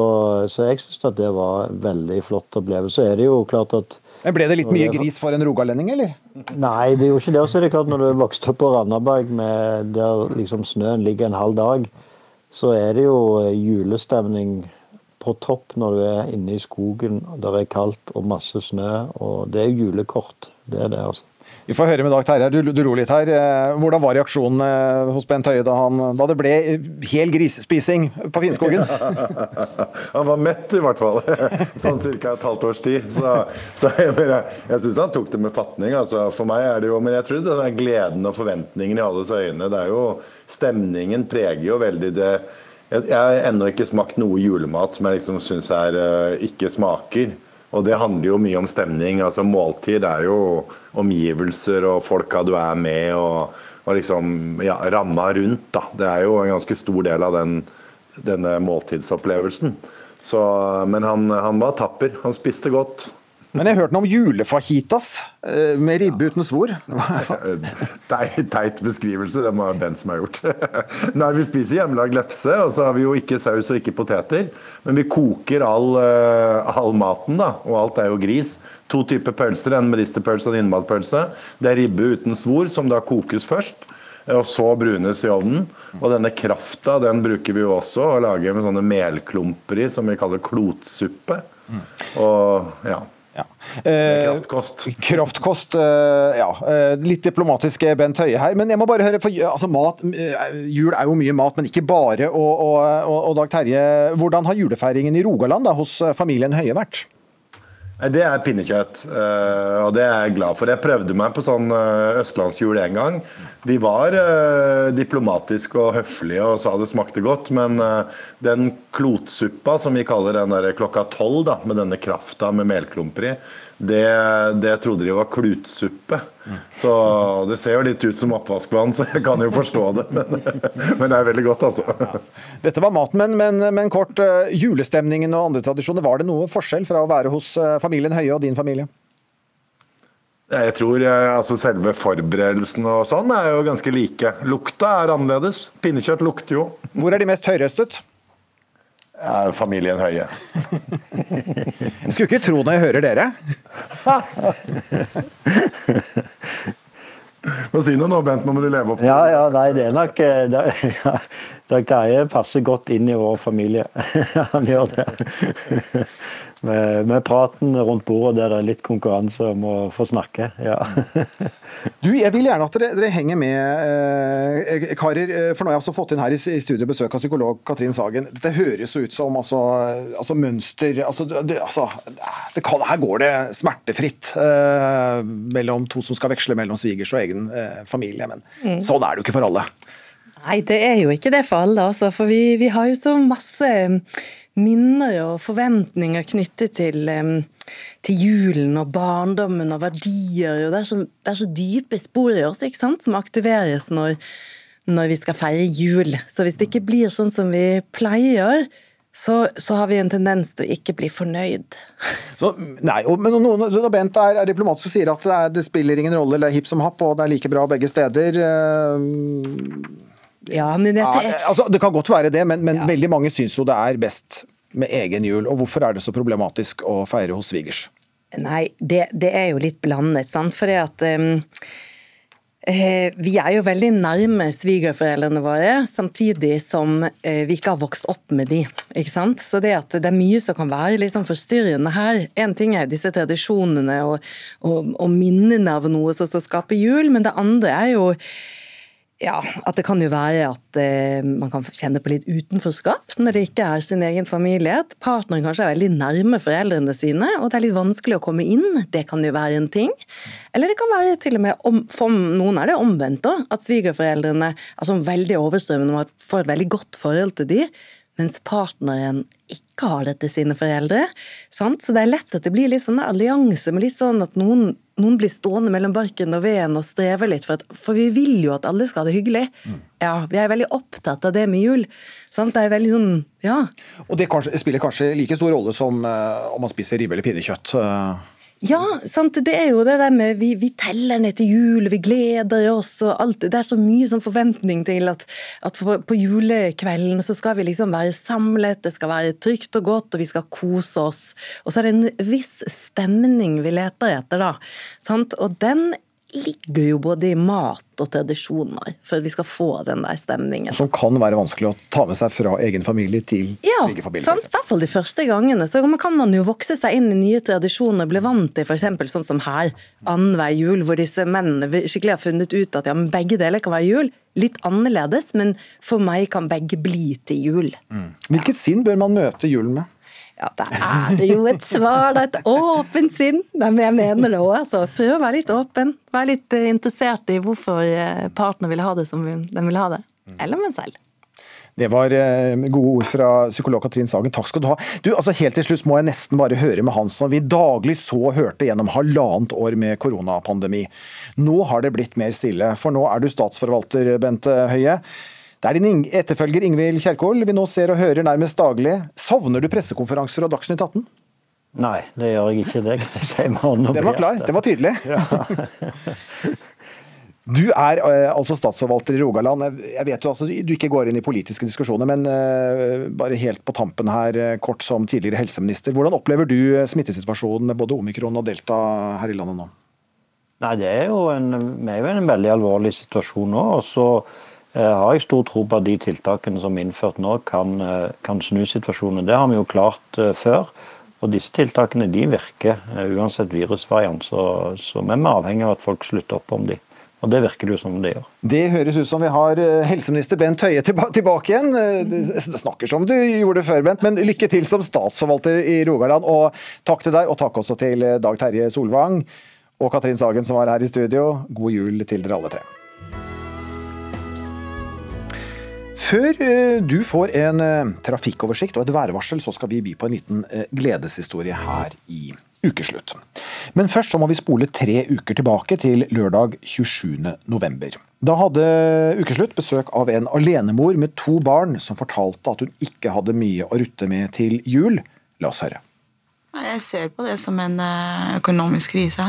så jeg syns at det var en veldig flott opplevelse. Så er det jo klart at men Ble det litt mye gris for en rogalending, eller? Nei, det gjorde ikke det. Og så er det klart, når du vokste opp på Randaberg der liksom snøen ligger en halv dag, så er det jo julestemning på topp når du er inne i skogen, der det er kaldt og masse snø. Og det er julekort. Det er det, altså. Vi får høre med Dag Terje. Du, du ro litt her. Eh, hvordan var reaksjonen eh, hos Bent Høie da, han, da det ble hel grisespising på Finnskogen? han var mett, i hvert fall. sånn ca. et halvt års tid. Så, så jeg, jeg, jeg syns han tok det med fatning. Altså, for meg er det jo Men jeg tror det er gleden og forventningen i alles øyne. Det er jo Stemningen preger jo veldig det. Jeg, har ennå ikke smakt noe julemat som jeg liksom syns uh, ikke smaker. Og det handler jo mye om stemning. altså Måltid er jo omgivelser og folka du er med, og, og liksom ja, ramma rundt. da. Det er jo en ganske stor del av den, denne måltidsopplevelsen. Så, men han, han var tapper. Han spiste godt. Men jeg hørte noe om julefajitas eh, med ribbe uten svor. Teit beskrivelse, det må være Bent som har gjort. Nei, Vi spiser hjemmelagd lefse, og så har vi jo ikke saus og ikke poteter. Men vi koker all, eh, all maten, da, og alt er jo gris. To typer pølser, en medisterpølse og en innmatpølse. Det er ribbe uten svor, som da kokes først. Og så brunes i ovnen. Og denne krafta den bruker vi jo også å lage med sånne melklumper i, som vi kaller klotsuppe. Og ja, ja. Eh, kraftkost. Kraftkost, eh, ja. Eh, litt diplomatisk Bent Høie her. Men jeg må bare høre, for altså, mat, jul er jo mye mat, men ikke bare. Og, og, og Dag Terje, hvordan har julefeiringen i Rogaland da, hos familien Høie vært? Det er pinnekjøtt, eh, og det er jeg glad for. Jeg prøvde meg på sånn eh, østlandsjul en gang. De var eh, diplomatiske og høflige og sa det smakte godt, men den klotsuppa som vi kaller den der klokka tolv, med denne krafta med melklumper i, det, det trodde de var klutsuppe. Så det ser jo litt ut som oppvaskvann, så jeg kan jo forstå det. Men, men det er veldig godt, altså. Dette var maten, men, men, men, kort. Eh, julestemningen og andre tradisjoner, var det noe forskjell fra å være hos eh, familien Høie og din familie? Jeg tror eh, altså Selve forberedelsen og sånn er jo ganske like. Lukta er annerledes. Pinnekjøtt lukter jo. Hvor er de mest høyrøstet? Ja, familien Høie. jeg skulle ikke tro når jeg hører dere. Hva si noe nå, Bent. Nå må du leve opp. Ja, ja, nei, det er nok eh, det, ja, Dag Terje passer godt inn i vår familie. Han gjør det med, med, praten rundt bordet der det er litt konkurranse om å få snakke. Ja. du, Jeg vil gjerne at dere, dere henger med, eh, karer. Eh, for nå har jeg også fått inn her i, i studio besøk av psykolog Katrin Sagen. Dette høres jo ut som altså, altså mønster altså, det, altså, det kan, Her går det smertefritt eh, mellom to som skal veksle mellom svigers og egen eh, familie. Men mm. sånn er det jo ikke for alle. Nei, det er jo ikke det for alle, altså. For vi, vi har jo så masse minner og forventninger knyttet til, til julen og barndommen og verdier. Og det, er så, det er så dype spor i oss ikke sant, som aktiveres når, når vi skal feire jul. Så hvis det ikke blir sånn som vi pleier, så, så, har vi en tendens til å ikke bli fornøyd. Så, nei, men noen, Bent er, er diplomat som sier at det, er, det, spiller ingen rolle, det er hipp som happ, og det er like bra begge steder. Uh, ja, men dette er... altså, Det kan godt være det, men, men ja. veldig mange syns jo det er best med egen jul. Og hvorfor er det så problematisk å feire hos svigers? Nei, det, det er jo litt blandet, sant. Fordi at um, Eh, vi er jo veldig nærme svigerforeldrene våre, samtidig som eh, vi ikke har vokst opp med de. ikke sant? Så det at det er mye som kan være sånn forstyrrende her. En ting er disse tradisjonene og, og, og minnene av noe som skaper jul, men det andre er jo ja, at det kan jo være at eh, man kan kjenne på litt utenforskap når det ikke er sin egen familie. At partneren kanskje er veldig nærme foreldrene sine, og det er litt vanskelig å komme inn. Det kan jo være en ting. Eller det kan være til og med, om, for noen er det omvendt, da, at svigerforeldrene er sånn veldig overstrømmende og får et veldig godt forhold til de, mens partneren ikke har det til sine foreldre. Sant? Så det er lett at det blir litt sånn allianse med litt sånn at noen, noen, blir stående mellom barken og veden og strever litt, for, at, for, vi vil jo at alle skal ha det hyggelig. Mm. Ja, Vi er veldig opptatt av det med jul. Sant? Det er veldig sånn, ja. Og det kanskje, spiller kanskje like stor rolle som uh, om man spiser ribbe eller pinnekjøtt? Uh. Ja, sant? det er jo det der med vi, vi teller ned til jul, vi gleder oss og alt. Det er så mye sånn forventning til at, at på julekvelden så skal vi liksom være samlet, det skal være trygt og godt, og vi skal kose oss. Og så er det en viss stemning vi leter etter, da. Sant? Og den ligger jo både i mat og tradisjoner for at vi skal få den der stemningen. Som kan være vanskelig å ta med seg fra egen familie til ja, svigerfamilie? Ja, i hvert fall de første gangene. Så kan man jo vokse seg inn i nye tradisjoner, bli vant til f.eks. sånn som her, annenhver jul, hvor disse mennene skikkelig har funnet ut at ja, men begge deler kan være jul. Litt annerledes, men for meg kan begge bli til jul. Mm. Hvilket sinn bør man møte julen med? Ja, da er det jo et svar. Det er et åpent sinn. Men jeg mener det òg, altså. Prøv å være litt åpen. Vær litt eh, interessert i hvorfor eh, partner vil ha det som den vil ha det. Eller med selv. Det var eh, gode ord fra psykolog Katrin Sagen. Takk skal du ha. Du, altså Helt til slutt må jeg nesten bare høre med han som vi daglig så hørte gjennom halvannet år med koronapandemi. Nå har det blitt mer stille, for nå er du statsforvalter, Bente Høie. Det er din etterfølger Ingvild Kjerkol vi nå ser og hører nærmest daglig. Savner du pressekonferanser og Dagsnytt 18? Nei, det gjør jeg ikke. Det kan jeg si med hånden Den var klar, det var tydelig. Ja. Du er uh, altså statsforvalter i Rogaland. Jeg vet jo altså, Du ikke går inn i politiske diskusjoner, men uh, bare helt på tampen her, uh, kort som tidligere helseminister. Hvordan opplever du smittesituasjonen med både omikron og delta her i landet nå? Nei, det er jo en, Vi er jo en veldig alvorlig situasjon nå. og så Eh, har jeg stor tro på at de tiltakene som er innført nå, kan, eh, kan snu situasjonen. Det har vi jo klart eh, før. Og disse tiltakene de virker uansett virusvariant. Så, så vi er avhengig av at folk slutter opp om de. Og det virker det jo som det gjør. Det høres ut som vi har helseminister Bent Høie tilbake igjen. Det snakker som du gjorde før, Bent, men lykke til som statsforvalter i Rogaland. Og takk til deg, og takk også til Dag Terje Solvang og Katrin Sagen som var her i studio. God jul til dere alle tre. Før eh, du får en eh, trafikkoversikt og et værvarsel, så skal vi by på en liten eh, gledeshistorie her i ukeslutt. Men først så må vi spole tre uker tilbake til lørdag 27. november. Da hadde Ukeslutt besøk av en alenemor med to barn som fortalte at hun ikke hadde mye å rutte med til jul. La oss høre. Jeg ser på det som en økonomisk krise.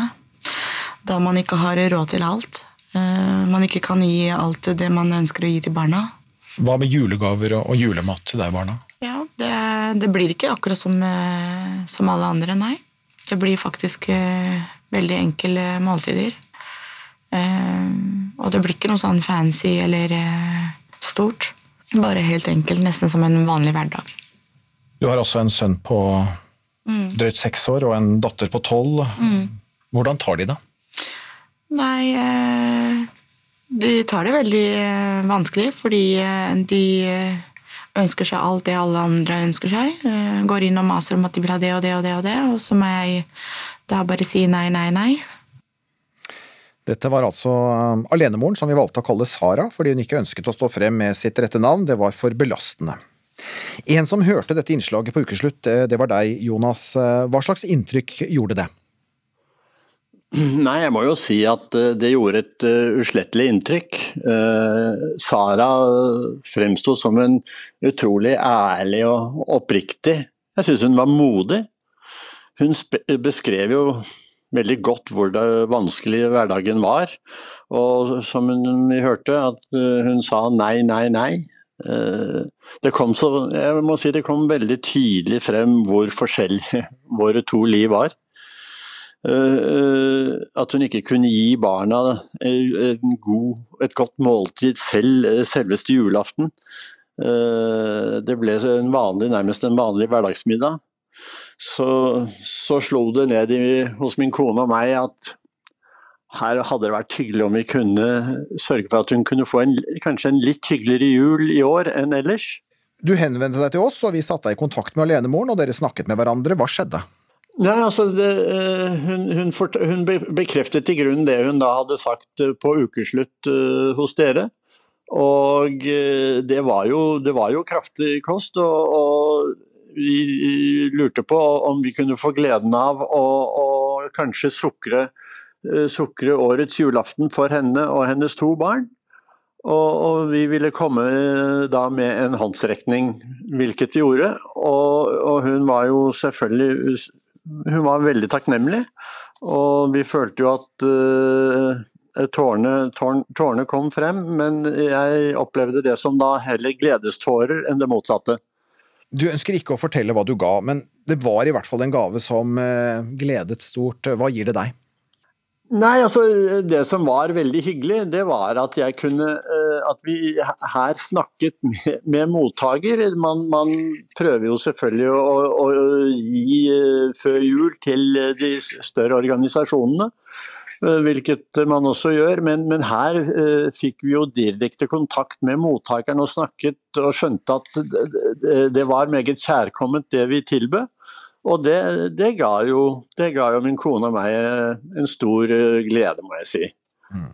Da man ikke har råd til alt. Man ikke kan gi alt det man ønsker å gi til barna. Hva med julegaver og, julemat til deg, barna? Ja, det, det blir ikke akkurat som, eh, som, alle andre, nei. Det blir faktisk uh, veldig enkle måltider. Uh, og det blir ikke noe sånn fancy eller uh, stort. Bare helt enkelt, nesten som en vanlig hverdag. Du har også en sønn på mm. drøyt seks år og en datter på tolv. Mm. Hvordan tar de det? Nei de tar det veldig eh, vanskelig, fordi eh, de eh, ønsker seg alt det alle andre ønsker seg. Går inn og maser om at de vil ha det og det og det, og det, og så må jeg da bare si nei, nei, nei. Dette var altså alenemoren som vi valgte å kalle Sara, fordi hun ikke ønsket å stå frem med sitt rette navn, det var for belastende. En som hørte dette innslaget på ukeslutt, det var deg, Jonas. Hva slags inntrykk gjorde det? Nei, jeg må jo si at eh, det gjorde et uh, uslettelig inntrykk. Uh, Sara fremsto som en utrolig ærlig og oppriktig. Jeg syns hun var modig. Hun beskrev jo veldig godt hvor det vanskelige hverdagen var. Og som vi hørte, at hun sa nei, nei, nei. Det kom så, jeg må si det kom veldig tydelig frem hvor forskjellige våre to liv var. Eh, at hun ikke kunne gi barna god, et godt måltid selv selveste julaften. Det ble en vanlig, nærmest en vanlig hverdagsmiddag. Så, så slo det ned i, hos min kone og meg at her hadde det vært hyggelig om vi kunne sørge for at hun kunne få en, kanskje en litt hyggeligere jul i år enn ellers. Du henvendte deg til oss, og vi satte deg i kontakt med alenemoren, og dere snakket med hverandre. Hva skjedde? Nei, altså, det, eh, hun, hun, hun, bekreftet i grunnen det hun da hadde sagt eh, på ukeslutt uh, hos dere. Og det, var jo, det, var jo, kraftig kost, og, og vi lurte på om vi kunne få gleden av å, å kanskje sukre Eh, sukre årets julaften for henne og hennes to barn. Og, og, vi ville komme eh, da med en håndsrekning, hvilket vi gjorde. Og, og, hun var jo selvfølgelig Hun var veldig takknemlig. Og vi følte jo at uh, tårnet, tårn, tårne kom frem, men jeg opplevde det som da heller gledestårer enn det motsatte. Du ønsker ikke å fortelle hva du ga, men det var i hvert fall en gave som uh, gledet stort. Hva gir det deg? Nei, altså Det som var veldig hyggelig, det var at jeg kunne eh, At vi her snakket med, med mottaker. Man, man, prøver jo selvfølgelig å, å, gi eh, før jul til de større organisasjonene. Eh, hvilket man også gjør, men, men her eh, fikk vi jo direkte kontakt med mottakeren og snakket og skjønte at det var meget kjærkomment det vi tilbød. Og det, det, ga jo, det, ga jo, min kone og meg en stor eh, glede, må jeg si. Mm.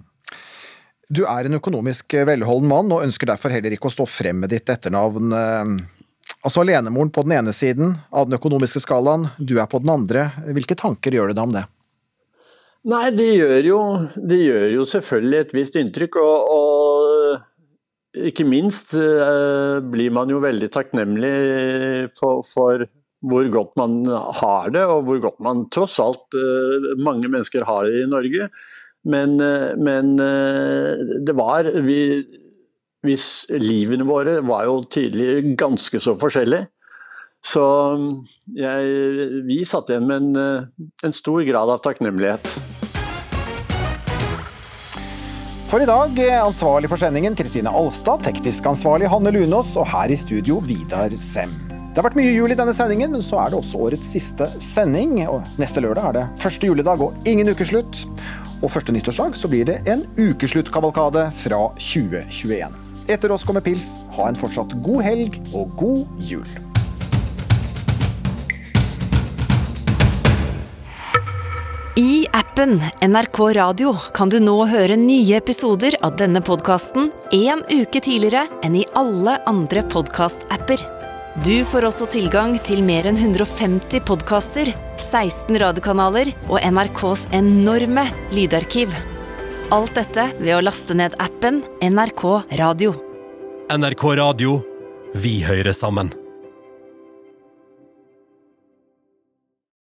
Du er en økonomisk velholden mann, og ønsker derfor heller ikke å stå frem med ditt etternavn. Eh, altså alenemoren på den ene siden av den økonomiske skalaen, du er på den andre. Hvilke tanker gjør du deg om det? Nei, det gjør jo, det gjør jo selvfølgelig et visst inntrykk. og, og ikke minst eh, blir man jo veldig takknemlig for, for hvor godt man har det, og hvor godt man tross alt eh, mange mennesker har det i Norge. Men, eh, men eh, det var vi, hvis Livene våre var jo tydelig ganske så forskjellige. Så jeg, vi satt igjen med en, en stor grad av takknemlighet. For i dag ansvarlig for sendingen Kristine Alstad, teknisk ansvarlig Hanne Lunås og her i studio Vidar Sem. Det har vært mye jul i denne sendingen, men så er det også årets siste sending. Og neste lørdag er det første juledag og ingen ukeslutt. Og første nyttårsdag så blir det en ukesluttkavalkade fra 2021. Etter oss kommer pils. Ha en fortsatt god helg og god jul. I appen NRK Radio kan du nå høre nye episoder av denne podkasten en uke tidligere enn i alle andre podkast-apper. Du får også tilgang til mer enn 150 podkaster, 16 radiokanaler og NRKs enorme lydarkiv. Alt dette ved å laste ned appen NRK Radio. NRK Radio. Vi hører sammen.